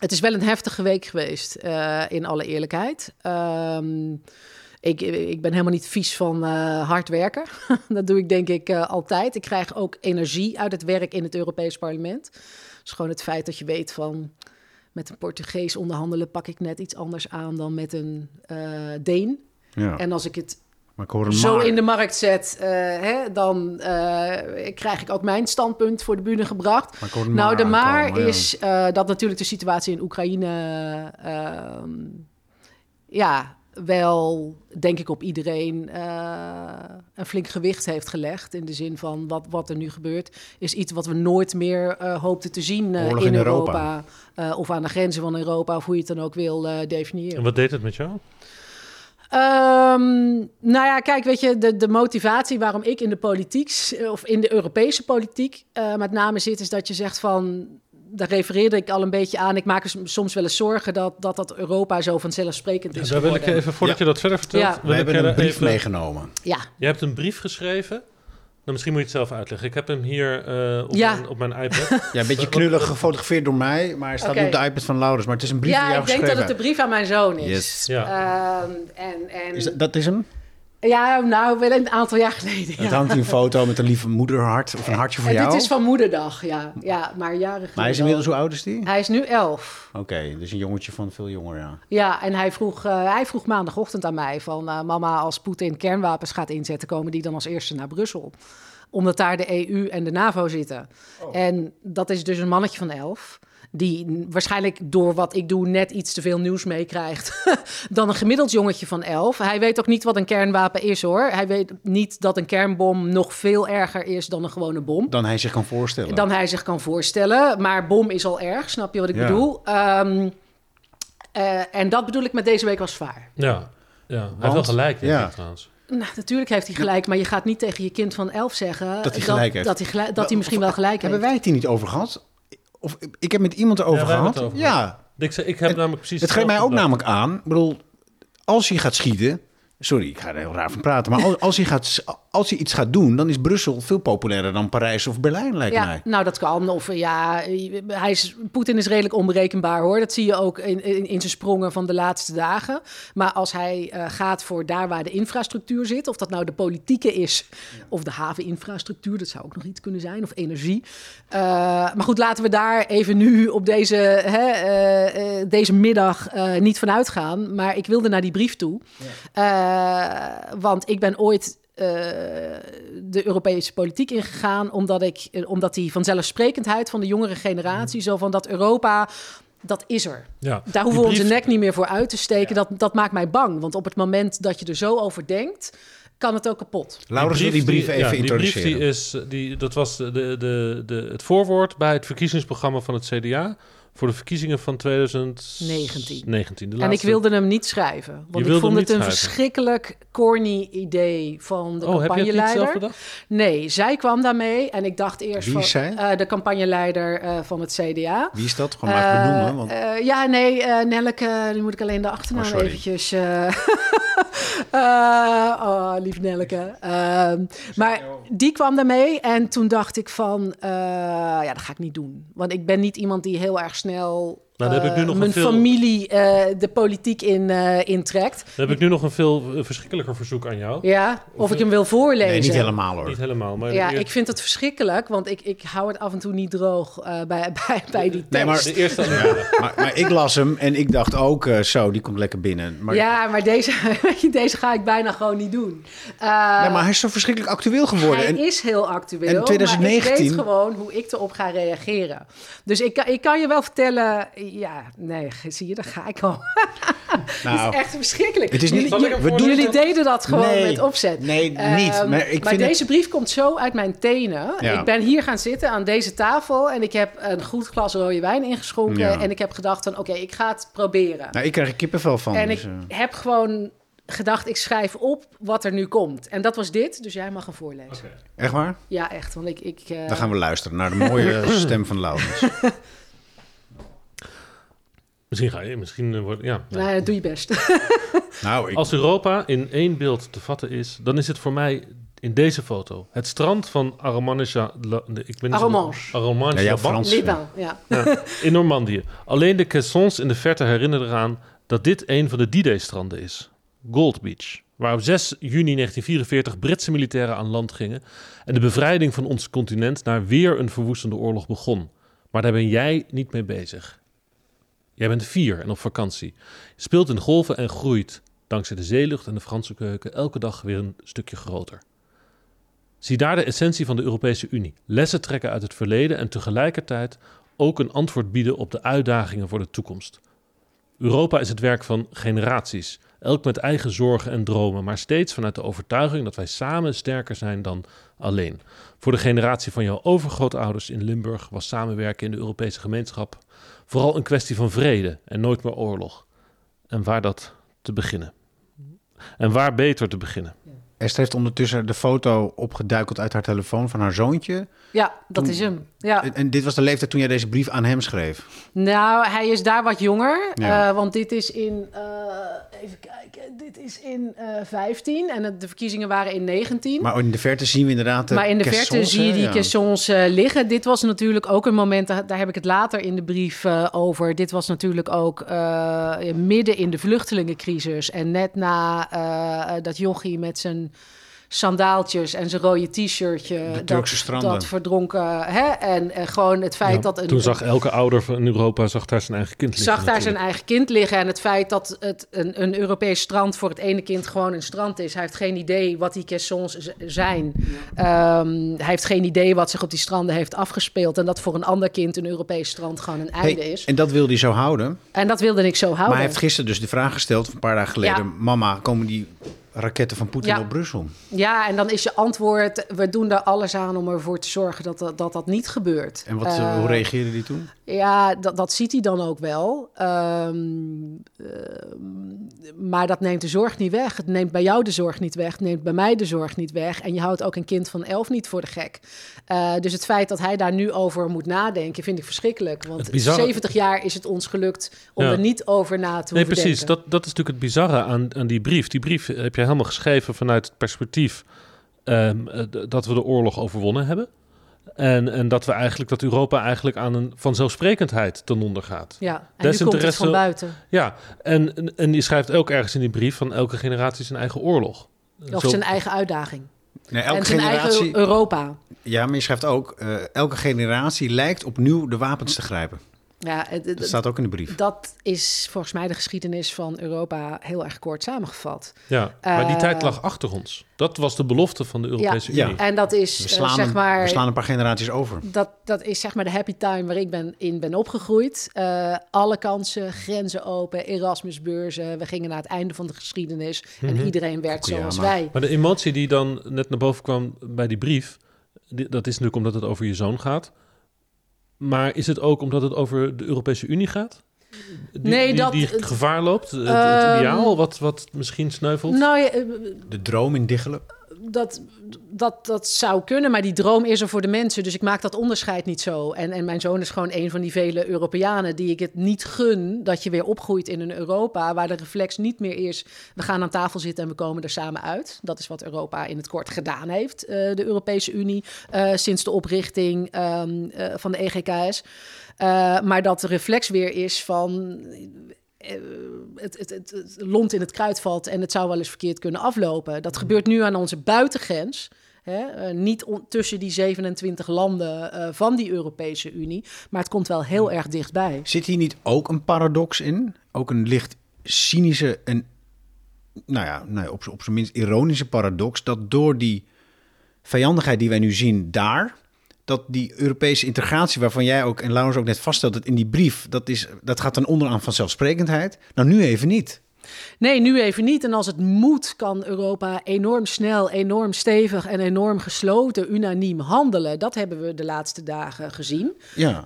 S1: het is wel een heftige week geweest, uh, in alle eerlijkheid. Um, ik, ik, ben helemaal niet vies van uh, hard werken. dat doe ik denk ik altijd. Ik krijg ook energie uit het werk in het Europees Parlement. Dus gewoon het feit dat je weet van... met een Portugees onderhandelen pak ik net iets anders aan dan met een Deen.
S2: Ja.
S1: En als ik het
S2: maar ik hoor een
S1: zo
S2: maar.
S1: in de markt zet, uh, hè, dan uh, krijg ik ook mijn standpunt voor de bühne gebracht.
S2: Maar nou,
S1: nou, de maar
S2: aankomen,
S1: is uh, dat natuurlijk de situatie in Oekraïne, ja, wel, denk ik, op iedereen uh, een flink gewicht heeft gelegd. In de zin van wat, wat er nu gebeurt, is iets wat we nooit meer uh, hoopten te zien uh, in,
S2: in
S1: Europa. Europa. of aan de grenzen van Europa, of hoe je het dan ook wil definiëren.
S3: En wat deed het met jou?
S1: Um, nou ja, kijk, weet je, de, de motivatie waarom ik in de politiek, of in de Europese politiek uh, met name zit, is dat je zegt van, daar refereerde ik al een beetje aan. Ik maak er soms wel eens zorgen dat dat, dat Europa zo vanzelfsprekend is.
S3: Ja, daar wil ik even, voordat
S1: ja.
S3: je dat verder vertelt,
S1: ja.
S2: we hebben een brief
S3: even...
S2: meegenomen.
S1: Ja.
S3: Je hebt een brief geschreven. Nou, misschien moet je het zelf uitleggen. Ik heb hem hier uh, op,
S1: ja.
S3: mijn, op mijn iPad.
S2: Ja, een beetje knullig gefotografeerd door mij, maar hij staat
S1: okay.
S2: nu op de iPad van Laurens. Maar het is een brief
S1: ja,
S2: die jou
S1: ik denk
S2: geschreven.
S1: dat het de brief aan mijn zoon is.
S2: Yes.
S3: Ja.
S1: Uh, en, en...
S2: Is dat, dat is hem?
S1: Ja, nou, wel een aantal jaar geleden.
S2: Het hangt een foto met een lieve moederhart of een hartje voor
S1: en
S2: jou.
S1: Dit is van moederdag, ja. ja maar jaren geleden.
S2: Maar hij is inmiddels, hoe oud is die?
S1: Hij is nu elf.
S2: Oké, okay, dus een jongetje van veel jonger, ja.
S1: Ja, en hij vroeg, uh, hij vroeg maandagochtend aan mij van... Uh, mama, als Poetin kernwapens gaat inzetten, komen die dan als eerste naar Brussel? Omdat daar de EU en de NAVO zitten. Oh. En dat is dus een mannetje van elf die waarschijnlijk door wat ik doe net iets te veel nieuws meekrijgt dan een gemiddeld jongetje van elf. Hij weet ook niet wat een kernwapen is hoor. Hij weet niet dat een kernbom nog veel erger is dan een gewone bom.
S2: Dan hij zich kan voorstellen.
S1: Dan hij zich kan voorstellen. Maar bom is al erg, snap je wat ik ja. bedoel? Um, uh, en dat bedoel ik met deze week was zwaar.
S3: Ja, ja. hij heeft wel gelijk denk
S2: ja.
S3: ik trouwens.
S1: Nou, natuurlijk heeft hij gelijk, maar je gaat niet tegen je kind van elf zeggen
S2: dat hij gelijk heeft.
S1: Dat hij, gelijk, dat hij misschien wel gelijk
S2: Hebben
S1: heeft.
S2: wij het hier niet over gehad? Of ik heb met iemand erover
S3: ja,
S2: gehad.
S3: Over
S2: ja.
S3: Ik, ik heb het, namelijk precies.
S2: Het geeft mij ook namelijk aan. Ik bedoel, als je gaat schieten. Sorry, ik ga er heel raar van praten. Maar als, als, je gaat, als je iets gaat doen, dan is Brussel veel populairder dan Parijs of Berlijn, lijkt
S1: ja,
S2: mij.
S1: Nou, dat kan. Of ja, hij is, Poetin is redelijk onberekenbaar hoor. Dat zie je ook in, in, in zijn sprongen van de laatste dagen. Maar als hij uh, gaat voor daar waar de infrastructuur zit, of dat nou de politieke is, ja. of de haveninfrastructuur, dat zou ook nog iets kunnen zijn, of energie. Uh, maar goed, laten we daar even nu op deze, hè, uh, deze middag niet van uitgaan. Maar ik wilde naar die brief toe. Ja. want ik ben ooit uh, de Europese politiek ingegaan, omdat, ik, omdat die vanzelfsprekendheid van de jongere generatie, zo van dat Europa. Dat is er.
S3: Ja,
S1: Daar hoeven we brief... onze nek niet meer voor uit te steken. Ja. Dat, dat maakt mij bang. Want op het moment dat je er zo over denkt. kan het ook kapot.
S2: Laurens wil die brief even
S3: ja, die
S2: introduceren.
S3: brief die is, die, dat was de, de, de, het voorwoord bij het verkiezingsprogramma van het CDA... voor de verkiezingen van 2019. 19, de
S1: En ik
S3: laatste-
S1: wilde hem niet schrijven. Want ik vond het een
S3: schrijven?
S1: verschrikkelijk corny idee van de
S3: Oh, heb je het?
S1: Nee, zij kwam daarmee en ik dacht eerst
S2: Wie
S1: van
S2: is zij?
S1: eh, de campagneleider eh, van het CDA.
S2: Wie is dat? Gewoon maar even
S1: Eh,
S2: benoemen. Want...
S1: eh, ja, nee, eh Nelleke, nu moet ik alleen de achternaam
S2: Oh,
S1: eventjes... eh, eh, oh, lief Nelleke. Ehm, maar die kwam daarmee en toen dacht ik van... eh, ja, dat ga ik niet doen. Want ik ben niet iemand die heel erg snel...
S3: Nou, dan heb ik nu
S1: eh,
S3: nog een
S1: mijn
S3: veel-
S1: familie eh, de politiek in, eh, intrekt.
S3: Dan heb ik nu nog een veel verschrikkelijker verzoek aan jou.
S1: Ja, of ik hem wil voorlezen.
S2: nee, niet helemaal hoor.
S3: Niet helemaal, maar
S1: Ja, ik vind het verschrikkelijk, want ik, ik hou het af en toe niet droog eh, bij, bij, bij die tekst.
S2: Nee, maar-
S3: de eerste alinea.
S2: maar, maar ik las hem en ik dacht ook, eh, zo, die komt lekker binnen. Maar,
S1: Ja, maar deze, deze ga ik bijna gewoon niet doen. Eh,
S2: Nee, maar hij is zo verschrikkelijk actueel geworden.
S1: hij
S2: En,
S1: is heel actueel,
S2: en
S1: maar
S2: 2019
S1: ik weet gewoon hoe ik erop ga reageren. Dus ik, kan- ik kan je wel vertellen... Ja, nee, zie je, daar ga ik al.
S2: nou,
S1: het is echt verschrikkelijk.
S2: het is niet-
S1: jullie,
S3: ik hem
S1: jullie- deden dat gewoon
S2: Nee,
S1: met opzet.
S2: nee,
S1: Ehm,
S2: niet. Maar ik vind
S1: deze
S2: het-
S1: brief komt zo uit mijn tenen.
S2: Ja.
S1: Ik ben hier gaan zitten aan deze tafel... en ik heb een goed glas rode wijn ingeschonken...
S2: Ja.
S1: en ik heb gedacht van, oké, ik ga het proberen.
S2: nou, ik krijg er kippenvel van.
S1: En
S2: dus,
S1: ik
S2: eh,
S1: heb gewoon gedacht, ik schrijf op wat er nu komt. En dat was dit, dus jij mag hem voorlezen.
S3: Oké.
S2: echt waar?
S1: Ja, echt, want ik... ik eh,
S2: Dan gaan we luisteren naar de mooie stem van Laurens.
S3: Misschien ga je, misschien eh, wordt... Ja.
S1: Nou, doe je best.
S2: Nou, ik,
S3: Als Europa in één beeld te vatten is, dan is het voor mij in deze foto. Het strand van Arromanches... Ik ben
S1: Arromanches.
S3: Arromanches
S2: Ja, Frans.
S1: Liban, ja.
S3: Ja, in Normandië. Alleen de caissons in de verte herinneren eraan dat dit een van de D-Day-stranden is. Gold Beach. Waar op 6 juni 1944 Britse militairen aan land gingen en de bevrijding van ons continent naar weer een verwoestende oorlog begon. Maar daar ben jij niet mee bezig. Jij bent vier en op vakantie. Speelt in golven en groeit, dankzij de zeelucht en de Franse keuken, elke dag weer een stukje groter. Zie daar de essentie van de Europese Unie. Lessen trekken uit het verleden en tegelijkertijd ook een antwoord bieden op de uitdagingen voor de toekomst. Europa is het werk van generaties, elk met eigen zorgen en dromen, maar steeds vanuit de overtuiging dat wij samen sterker zijn dan alleen. Voor de generatie van jouw overgrootouders in Limburg was samenwerken in de Europese gemeenschap vooral een kwestie van vrede en nooit meer oorlog. En waar dat te beginnen? En waar beter te beginnen?
S2: Esther heeft ondertussen de foto opgeduikeld uit haar telefoon van haar zoontje.
S1: Ja, dat
S2: Toen-
S1: is hem. Ja.
S2: En, dit was de leeftijd toen jij deze brief aan hem schreef.
S1: Nou, hij is daar wat jonger.
S2: Ja.
S1: eh, want dit is in, eh, even kijken, dit is in eh 15 en het- de verkiezingen waren in 19.
S2: Maar in de verte zien we inderdaad de
S1: Maar in de verte zie je die
S2: Ja.
S1: caissons liggen. Dit was natuurlijk ook een moment, daar, heb ik het later in de brief over. Dit was natuurlijk ook midden in de vluchtelingencrisis. En net na dat jochie met zijn sandaaltjes en zijn rode t-shirtje.
S2: De
S1: dat,
S2: Turkse stranden.
S1: dat verdronken. Hè? En, en gewoon het feit
S3: Ja,
S1: dat... Een,
S3: Toen zag elke ouder van Europa zag daar zijn eigen kind liggen.
S1: zag daar zijn eigen kind liggen. En het feit dat het een, een Europees strand voor het ene kind gewoon een strand is. Hij heeft geen idee wat die caissons zijn. Ehm, hij heeft geen idee wat zich op die stranden heeft afgespeeld. En dat voor een ander kind een Europees strand gewoon een einde
S2: Hey,
S1: is.
S2: en dat wilde hij zo houden.
S1: En dat wilde ik zo houden.
S2: Maar hij heeft gisteren dus de vraag gesteld, een paar dagen geleden...
S1: Ja.
S2: mama, komen die raketten van Poetin
S1: Ja.
S2: op Brussel?
S1: Ja, en dan is je antwoord... we doen er alles aan om ervoor te zorgen dat dat, dat, dat niet gebeurt.
S2: En wat,
S1: Eh,
S2: hoe reageerde die toen?
S1: Ja, dat, dat ziet hij dan ook wel. Ehm, ehm, maar dat neemt de zorg niet weg. Het neemt bij jou de zorg niet weg. Het neemt bij mij de zorg niet weg. En je houdt ook een kind van elf niet voor de gek. Eh, dus het feit dat hij daar nu over moet nadenken, vind ik verschrikkelijk. Want
S3: Het bizarre-
S1: 70 jaar is het ons gelukt om
S3: Ja.
S1: er niet over na te
S3: Nee,
S1: hoeven
S3: precies.
S1: denken.
S3: Dat, dat is natuurlijk het bizarre aan, aan die brief. Die brief heb jij helemaal geschreven vanuit het perspectief ehm, eh, dat we de oorlog overwonnen hebben. En, en dat we eigenlijk dat Europa eigenlijk aan een vanzelfsprekendheid ten onder gaat.
S1: Ja, en nu komt het van buiten.
S3: Ja, en, en, en je schrijft ook ergens in die brief van elke generatie zijn eigen oorlog.
S1: Of
S3: Zo-
S1: zijn eigen uitdaging.
S2: Nee, elke
S1: en zijn
S2: generatie...
S1: eigen Europa.
S2: Ja, maar je schrijft ook... eh, elke generatie lijkt opnieuw de wapens te grijpen.
S1: Ja, het- het-
S2: Dat staat ook in de brief.
S1: dat is volgens mij de geschiedenis van Europa heel erg kort samengevat.
S3: Ja, maar die
S1: Eh,
S3: tijd lag achter ons. Dat was de belofte van de Europese
S2: Ja.
S3: Unie.
S1: En dat is
S2: We
S1: eh, zeg
S2: een,
S1: maar.
S2: we slaan een paar generaties over.
S1: Dat, dat is zeg maar de happy time waar ik ben, in ben opgegroeid. Eh, alle kansen, grenzen open, Erasmusbeurzen. We gingen naar het einde van de geschiedenis. En iedereen werd
S2: Fukuyama.
S1: zoals wij.
S3: Maar de emotie die dan net naar boven kwam bij die brief, die- dat is natuurlijk omdat het over je zoon gaat. Maar is het ook omdat het over de Europese Unie gaat? Die,
S1: Nee,
S3: die,
S1: dat-
S3: die gevaar loopt, het, het
S1: Ehm,
S3: ideaal wat, wat misschien sneuvelt.
S1: Nou ja, eh,
S2: De droom in Diggelen.
S1: Dat, dat, dat zou kunnen, maar die droom is er voor de mensen. Dus ik maak dat onderscheid niet zo. En, en mijn zoon is gewoon een van die vele Europeanen die ik het niet gun dat je weer opgroeit in een Europa waar de reflex niet meer is. We gaan aan tafel zitten en we komen er samen uit. Dat is wat Europa in het kort gedaan heeft, eh, de Europese Unie, eh, sinds de oprichting ehm, eh, van de EGKS. Maar dat de reflex weer is van het, het, het, het lont in het kruid valt en het zou wel eens verkeerd kunnen aflopen. Dat gebeurt nu aan onze buitengrens. Hè? eh, niet tussen die 27 landen eh, van die Europese Unie, maar het komt wel heel erg dichtbij.
S2: Zit hier niet ook een paradox in? Ook een licht cynische en, nou ja, nou ja, op, op zijn minst ironische paradox. Dat door die vijandigheid die wij nu zien daar, dat die Europese integratie, waarvan jij ook en Laurens ook net vaststelt, dat in die brief, dat, is, dat gaat dan onderaan van zelfsprekendheid. Nou, nu even niet.
S1: Nee, nu even niet. En als het moet, kan Europa enorm snel, enorm stevig en enorm gesloten, unaniem handelen. Dat hebben we de laatste dagen gezien.
S2: Ja.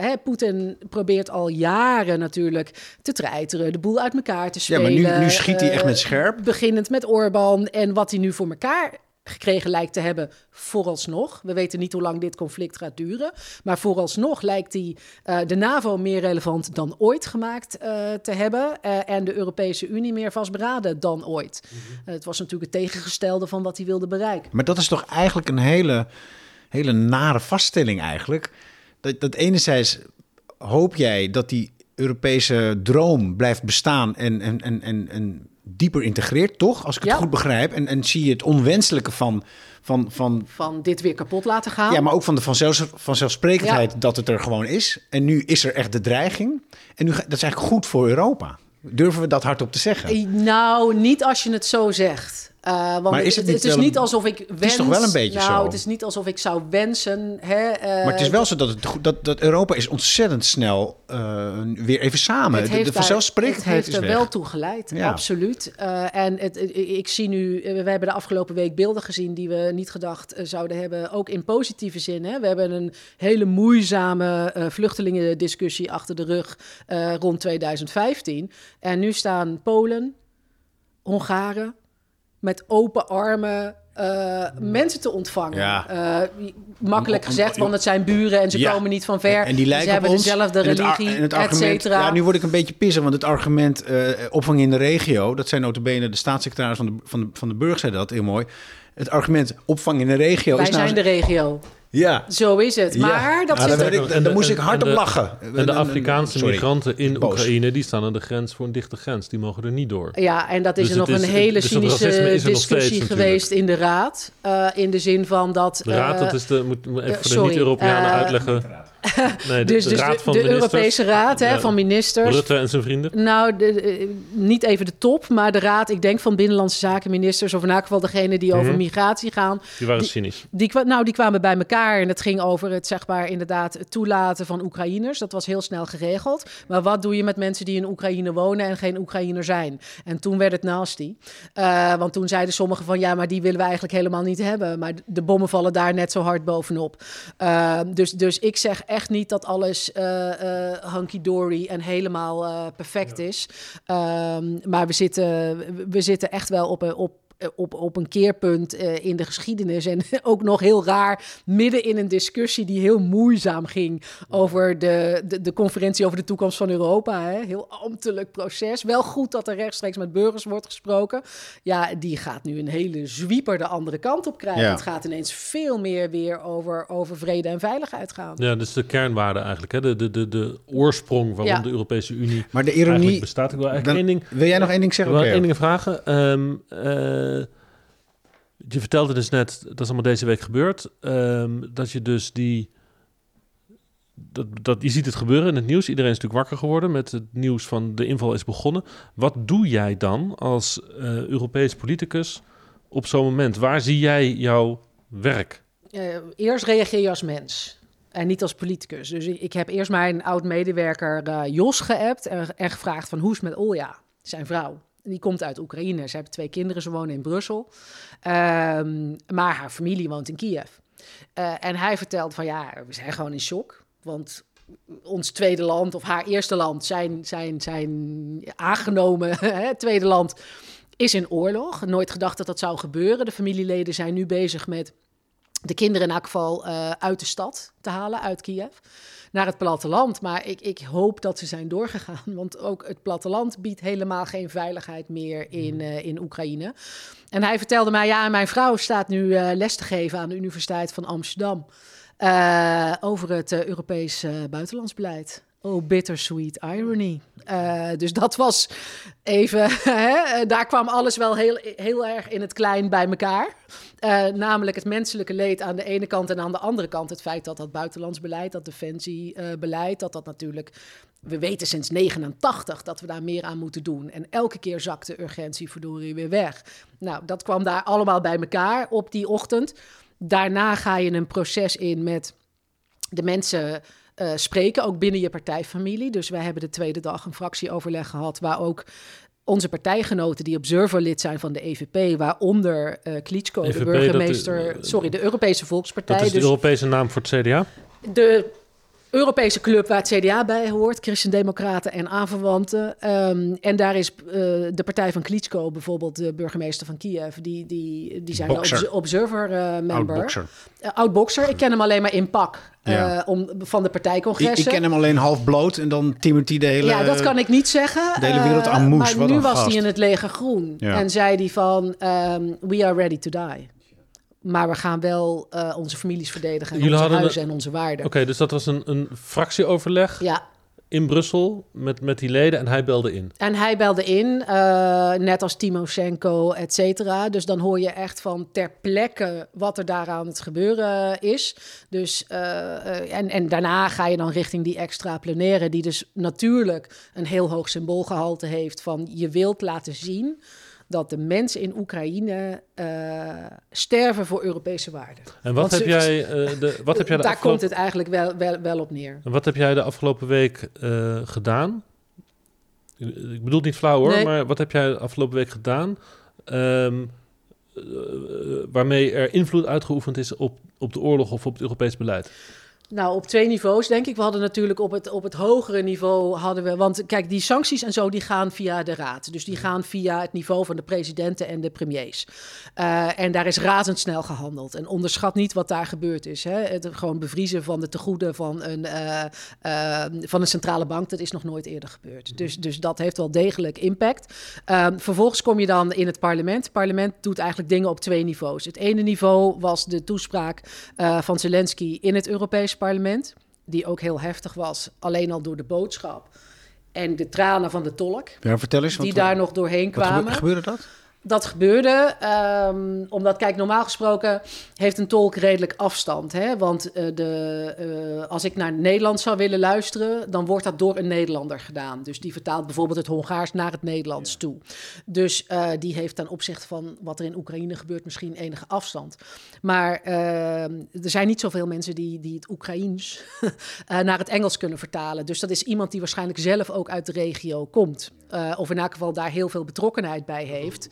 S1: Hè, Poetin probeert al jaren natuurlijk te treiteren, de boel uit elkaar te
S2: Ja,
S1: spelen.
S2: maar nu, nu schiet hij echt
S1: Eh,
S2: met scherp.
S1: Beginnend met Orbán en wat hij nu voor elkaar gekregen lijkt te hebben, vooralsnog. We weten niet hoe lang dit conflict gaat duren. Maar vooralsnog lijkt hij eh, de NAVO meer relevant dan ooit gemaakt eh, te hebben. eh, en de Europese Unie meer vastberaden dan ooit. Eh, het was natuurlijk het tegengestelde van wat hij wilde bereiken.
S2: Maar dat is toch eigenlijk een hele, hele nare vaststelling eigenlijk. Dat, dat enerzijds hoop jij dat die Europese droom blijft bestaan en, en, en, en, en dieper integreert, toch? Als ik het
S1: Ja.
S2: goed begrijp. En, en zie je het onwenselijke van, van, van
S1: Van dit weer kapot laten gaan.
S2: ja, maar ook van de vanzelf, vanzelfsprekendheid dat het er gewoon is. En nu is er echt de dreiging. En nu, dat is eigenlijk goed voor Europa. Durven we dat hardop te zeggen?
S1: Eh, Nou, niet als je het zo zegt. Eh, want
S2: Maar is het
S1: het,
S2: niet
S1: het is niet alsof ik wens...
S2: is toch wel een beetje
S1: nou,
S2: zo?
S1: het is niet alsof ik zou wensen... Hè, eh,
S2: Maar het is wel zo dat, het, dat, dat Europa is ontzettend snel eh, weer even samen.
S1: Het
S2: De,
S1: heeft
S2: de
S1: daar-
S2: vanzelfsprekendheid
S1: Het
S2: is
S1: heeft er
S2: weg.
S1: wel toe geleid,
S2: Ja.
S1: absoluut. En het, het- ik zie nu, we hebben de afgelopen week beelden gezien die we niet gedacht zouden hebben, ook in positieve zin. Hè? We hebben een hele moeizame vluchtelingen-discussie achter de rug rond 2015. En nu staan Polen, Hongaren met open armen. eh, mensen te ontvangen.
S2: Ja.
S1: Eh, makkelijk gezegd, want het zijn buren en ze
S2: Ja.
S1: komen niet van ver.
S2: En, en die lijken
S1: ze hebben
S2: ons.
S1: dezelfde
S2: En het ar-
S1: religie,
S2: en het
S1: et
S2: argument,
S1: cetera.
S2: Ja, nu word ik een beetje pissig, want het argument eh, opvang in de regio... dat zijn notabene de staatssecretaris van de, van de, van de Burg zei dat heel mooi. Het argument opvang in de regio
S1: Wij
S2: is nou...
S1: zijn de regio.
S2: Ja.
S1: Zo is het.
S2: Ja.
S1: Maar dat
S2: Ah,
S1: zit er-
S2: ik, daar- daar moest ik hard
S3: en
S2: op
S3: de-
S2: lachen.
S3: En de Afrikaanse
S2: Sorry.
S3: migranten in
S2: Boos.
S3: Oekraïne, die staan aan de grens voor een dichte grens. Die mogen er niet door.
S1: Ja, en dat is
S3: Dus
S1: er nog
S3: is-
S1: een hele
S3: dus
S1: cynische discussie
S3: natuurlijk.
S1: geweest in de Raad. Eh, in de zin van dat...
S3: De raad,
S1: eh,
S3: dat is de, moet, even
S1: eh,
S3: voor de
S1: sorry,
S3: niet-Europeanen
S1: eh,
S3: uitleggen. Nee, de,
S1: dus
S3: de
S1: dus
S3: raad
S1: de,
S3: van
S1: de
S3: ministers.
S1: Europese Raad hè, van ministers.
S3: Rutte en zijn vrienden.
S1: Nou, de, de- niet even de top, maar de Raad, ik denk van Binnenlandse Zaken ministers... of in elk geval degene die over
S3: Mhm.
S1: migratie gaan...
S3: Die waren
S1: Die-
S3: cynisch.
S1: Die, nou, die kwamen bij elkaar en het ging over het, zeg maar, inderdaad het toelaten van Oekraïners. Dat was heel snel geregeld. Maar wat doe je met mensen die in Oekraïne wonen en geen Oekraïner zijn? En toen werd het nasty. Eh, want toen zeiden sommigen van, ja, maar die willen we eigenlijk helemaal niet hebben. Maar de bommen vallen daar net zo hard bovenop. Eh, dus, dus ik zeg echt niet dat alles eh, eh, hunky-dory en helemaal eh, perfect is. Ehm, maar we zitten, we zitten echt wel op een... Op, op, op een keerpunt eh, in de geschiedenis. En ook nog heel raar, midden in een discussie die heel moeizaam ging over de, de, de conferentie over de toekomst van Europa. Hè? Heel ambtelijk proces. Wel goed dat er rechtstreeks met burgers wordt gesproken. Ja, die gaat nu een hele zwieper de andere kant op krijgen.
S2: Ja.
S1: Het gaat ineens veel meer weer over, over vrede en veiligheid gaan.
S3: Ja, dat is de kernwaarde eigenlijk. Hè? De, de, de, de oorsprong waarom
S1: Ja.
S3: de Europese Unie
S2: Maar de ironie...
S3: bestaat. Ik wil
S2: Dan,
S3: eigenlijk één ding...
S2: wil jij nog één ding
S3: Ik
S2: zeggen?
S3: wil
S2: Oké.
S3: één ding vragen. Ehm, eh, je vertelde dus net, dat is allemaal deze week gebeurd, ehm, dat je dus die, dat, dat, je ziet het gebeuren in het nieuws. Iedereen is natuurlijk wakker geworden met het nieuws van de inval is begonnen. Wat doe jij dan als uh, Europees politicus op zo'n moment? Waar zie jij jouw werk?
S1: Uh, eerst reageer je als mens. En niet als politicus. Dus ik, heb eerst mijn oud-medewerker Jos geappt en, en, gevraagd van hoe is het met Olja, zijn vrouw. Die komt uit Oekraïne. Ze hebben twee kinderen, ze wonen in Brussel. Um, maar haar familie woont in Kiev. Uh, en hij vertelt van ja, we zijn gewoon in shock. Want ons tweede land of haar eerste land zijn, zijn, zijn aangenomen. Hè, tweede land is in oorlog. Nooit gedacht dat dat zou gebeuren. De familieleden zijn nu bezig met de kinderen in elk geval uh, uit de stad te halen, uit Kiev, naar het platteland. Maar ik, ik hoop dat ze zijn doorgegaan, want ook het platteland biedt helemaal geen veiligheid meer in, uh, in Oekraïne. En hij vertelde mij, ja, mijn vrouw staat nu uh, les te geven aan de Universiteit van Amsterdam over het Europees buitenlandsbeleid. Oh, bittersweet irony. Uh, dus dat was even. Hè, daar kwam alles wel heel, heel erg in het klein bij elkaar. Uh, namelijk het menselijke leed aan de ene kant en aan de andere kant het feit dat dat buitenlands beleid, dat defensiebeleid, uh, dat dat natuurlijk. We weten sinds 89 dat we daar meer aan moeten doen. En elke keer zakt de urgentie verdorie weer weg. Nou, dat kwam daar allemaal bij elkaar op die ochtend. Daarna ga je een proces in met de mensen uh, spreken, ook binnen je partijfamilie. Dus wij hebben de tweede dag een fractieoverleg gehad, waar ook onze partijgenoten die observerlid zijn van de EVP, waaronder uh, Klitschko, EVP, de burgemeester, is, sorry, de Europese Volkspartij.
S3: Dat is de dus Europese naam voor het CDA?
S1: De Europese club waar het CDA bij hoort, Christen-Democraten en aanverwanten. Um, en daar is uh, de partij van Klitschko, bijvoorbeeld de burgemeester van Kiev, die, die, die zijn obs observer-member. Uh,
S2: Oud-bokser.
S1: Uh, Oud-bokser. Ik ken hem alleen maar in pak ja. om, van de partijcongressen.
S2: Ik, ik, ken hem alleen half bloot en dan timmert hij de hele...
S1: Ja, dat kan ik niet zeggen.
S2: De hele wereld aan moes.
S1: Maar nu was hij in het leger groen. Ja. En zei hij van, um, we are ready to die. Maar we gaan wel uh, onze families verdedigen, en onze huizen en onze waarden.
S3: Oké, okay, dus dat was een, een fractieoverleg
S1: ja.
S3: in Brussel met, met die leden en hij belde in.
S1: En hij belde in, uh, net als Timoshenko, et cetera. Dus dan hoor je echt van ter plekke wat er daar aan het gebeuren is. Dus, uh, en, en daarna ga je dan richting die extra plenaire... die dus natuurlijk een heel hoog symboolgehalte heeft van... je wilt laten zien dat de mensen in Oekraïne uh, sterven voor Europese waarden.
S3: En wat heb jij, uh, de, wat heb jij de
S1: Daar komt het eigenlijk wel, wel, wel op neer.
S3: En wat heb jij de afgelopen week uh, gedaan? Ik bedoel niet flauw hoor, nee. maar wat heb jij de afgelopen week gedaan? Um, waarmee er invloed uitgeoefend is op, op de oorlog of op het Europees beleid?
S1: Nou, op twee niveaus denk ik. We hadden natuurlijk op het, op het hogere niveau hadden we. Want kijk, die sancties en zo die gaan via de raad. Dus die gaan via het niveau van de presidenten en de premiers. Uh, en daar is razendsnel gehandeld. En onderschat niet wat daar gebeurd is. Hè. Het gewoon bevriezen van de tegoeden van een, uh, uh, van een centrale bank, dat is nog nooit eerder gebeurd. Dus, dus dat heeft wel degelijk impact. Ehm, vervolgens kom je dan in het parlement. Het parlement doet eigenlijk dingen op twee niveaus. Het ene niveau was de toespraak van Zelensky in het Europees parlement, die ook heel heftig was, alleen al door de boodschap en de tranen van de tolk.
S2: Ja, vertel eens.
S1: Die daar nog doorheen kwamen.
S2: Wat gebeurde dat?
S1: Dat gebeurde um, omdat, kijk, normaal gesproken heeft een tolk redelijk afstand. Hè? Want uh, de, uh, als ik naar Nederlands zou willen luisteren, dan wordt dat door een Nederlander gedaan. Dus die vertaalt bijvoorbeeld het Hongaars naar het Nederlands ja. toe. Dus uh, die heeft ten opzichte van wat er in Oekraïne gebeurt misschien enige afstand. Maar ehm, er zijn niet zoveel mensen die, die het Oekraïens naar het Engels kunnen vertalen. Dus dat is iemand die waarschijnlijk zelf ook uit de regio komt. of in elk geval daar heel veel betrokkenheid bij heeft.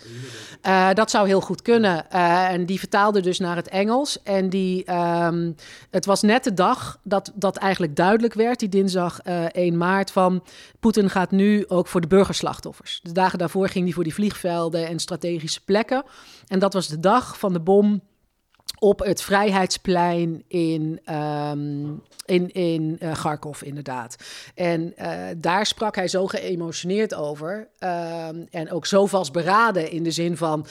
S1: Uh, dat zou heel goed kunnen. Uh, en die vertaalde dus naar het Engels. En die, um, het was net de dag dat dat eigenlijk duidelijk werd, die dinsdag uh, eh, 1 maart, van Poetin gaat nu ook voor de burgerslachtoffers. De dagen daarvoor ging hij voor die vliegvelden en strategische plekken. En dat was de dag van de bom op het Vrijheidsplein in, um, in, in uh, inderdaad. En uh, daar sprak hij zo geëmotioneerd over. Um, en ook zo vastberaden in de zin van...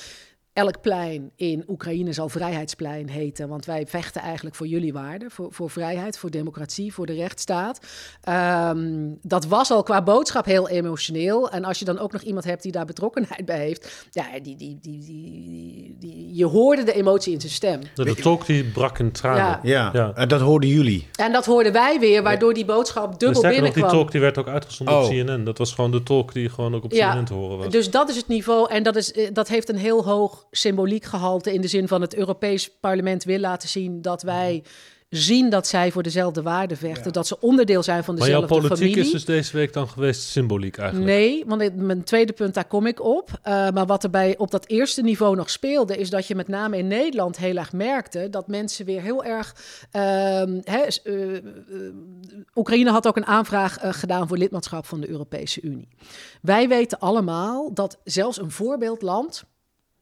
S1: elk plein in Oekraïne zal Vrijheidsplein heten, want wij vechten eigenlijk voor jullie waarden, voor, voor vrijheid, voor democratie, voor de rechtsstaat. Ehm, dat was al qua boodschap heel emotioneel. En als je dan ook nog iemand hebt die daar betrokkenheid bij heeft, ja, die, die, die, die, die, je hoorde de emotie in zijn stem.
S3: De, de tolk die brak in tranen.
S1: Ja.
S2: Ja,
S3: Ja.
S2: eh, dat hoorden jullie.
S1: En dat hoorden wij weer, waardoor die boodschap dubbel
S3: sterker nog, die
S1: binnenkwam.
S3: tolk die werd ook uitgezonden op
S2: Oh.
S3: CNN. Dat was gewoon de tolk die gewoon ook op
S1: Ja,
S3: CNN te horen was.
S1: Dus dat is het niveau. En dat, is, eh, dat heeft een heel hoog symboliek gehalte. In de zin van het Europees Parlement wil laten zien dat wij zien dat zij voor dezelfde waarden vechten. Dat ze onderdeel zijn van
S3: maar jouw
S1: dezelfde
S3: politiek
S1: familie.
S3: is dus deze week dan geweest symboliek eigenlijk.
S1: Nee, want dit- mijn tweede punt, daar kom ik op. Eh, maar wat er bij op dat eerste niveau nog speelde, is dat je met name in Nederland heel erg merkte dat mensen weer heel erg. ehm, hè, eh, eh, Oekraïne had ook een aanvraag gedaan voor lidmaatschap van de Europese Unie. Wij weten allemaal dat zelfs een voorbeeldland,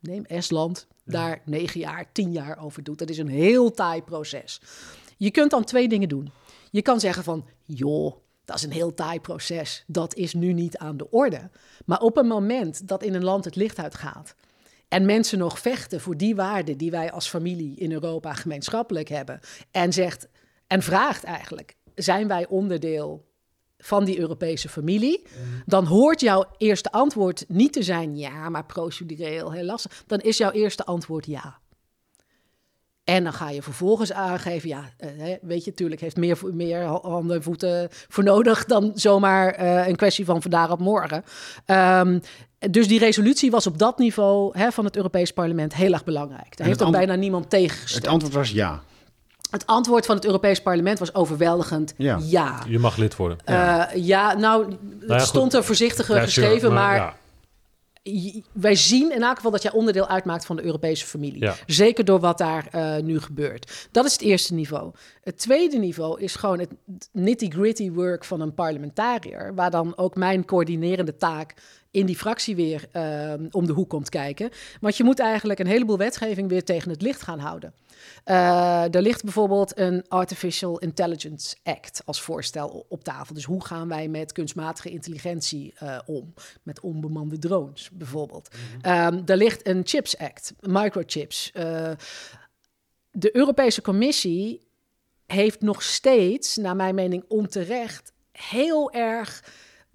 S1: neem Estland, daar negen jaar, tien jaar over doet. Dat is een heel taai proces. Je kunt dan twee dingen doen. Je kan zeggen van, joh, dat is een heel taai proces. Dat is nu niet aan de orde. Maar op een moment dat in een land het licht uitgaat... en mensen nog vechten voor die waarden die wij als familie in Europa gemeenschappelijk hebben... en, zegt, en vraagt eigenlijk, zijn wij onderdeel van die Europese familie, dan hoort jouw eerste antwoord niet te zijn ja, maar procedureel heel lastig. Dan is jouw eerste antwoord ja. En dan ga je vervolgens aangeven, ja, eh, weet je, natuurlijk heeft meer, meer ha- handen en voeten voor nodig dan zomaar eh, een kwestie van vandaag op morgen. Ehm, dus die resolutie was op dat niveau hè, van het Europees Parlement heel erg belangrijk. Daar heeft ook bijna niemand tegengestemd.
S2: Het antwoord was ja.
S1: Het antwoord van het Europees Parlement was overweldigend
S2: Ja.
S1: ja.
S3: Je mag lid worden.
S1: Ja, ja nou, het
S3: ja, goed.
S1: stond er voorzichtiger
S3: Ja, sure,
S1: geschreven, maar, wij zien in elk geval dat jij onderdeel uitmaakt van de Europese familie.
S3: Ja.
S1: Zeker door wat daar eh, nu gebeurt. Dat is het eerste niveau. Het tweede niveau is gewoon het nitty-gritty work van een parlementariër, waar dan ook mijn coördinerende taak in die fractie weer eh, om de hoek komt kijken. Want je moet eigenlijk een heleboel wetgeving weer tegen het licht gaan houden. Eh, er ligt bijvoorbeeld een Artificial Intelligence Act als voorstel op tafel. Dus hoe gaan wij met kunstmatige intelligentie eh, om? Met onbemande drones bijvoorbeeld. Ehm, er ligt een Chips Act, microchips. Eh, de Europese Commissie heeft nog steeds, naar mijn mening onterecht, heel erg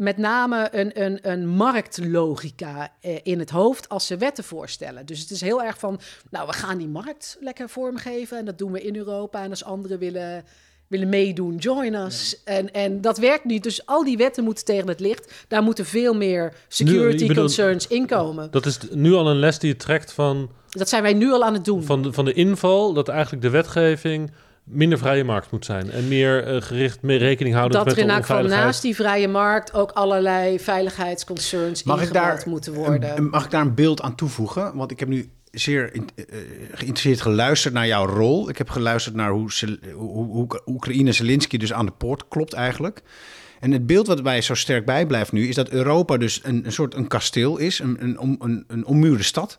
S1: met name een, een, een marktlogica eh, in het hoofd als ze wetten voorstellen. Dus het is heel erg van, nou, we gaan die markt lekker vormgeven en dat doen we in Europa. En als anderen willen, willen meedoen, join us. En, en dat werkt niet. Dus al die wetten moeten tegen het licht. Daar moeten veel meer security
S3: je bedoelt-
S1: concerns inkomen.
S3: Dat is nu al een les die je trekt van,
S1: Dat zijn wij nu al aan het doen.
S3: van, de, van de inval... dat eigenlijk de wetgeving minder vrije markt moet zijn. En meer eh, gericht, meer rekening houden
S1: dat
S3: met
S1: er in
S3: de
S1: geval
S3: onveiligheid.
S1: naast die vrije markt ook allerlei veiligheidsconcerns
S2: Mag ik,
S1: ingebouwd
S2: daar,
S1: moeten worden.
S2: een- mag ik daar een beeld aan toevoegen? Want ik heb nu zeer in- eh, geïnteresseerd geluisterd naar jouw rol. Ik heb geluisterd naar hoe, hoe, hoe Oekraïne Zelensky dus aan de poort klopt eigenlijk. En het beeld wat mij zo sterk bijblijft nu... is dat Europa dus een, een soort een kasteel is, een, een, om- een, een ommuurde stad...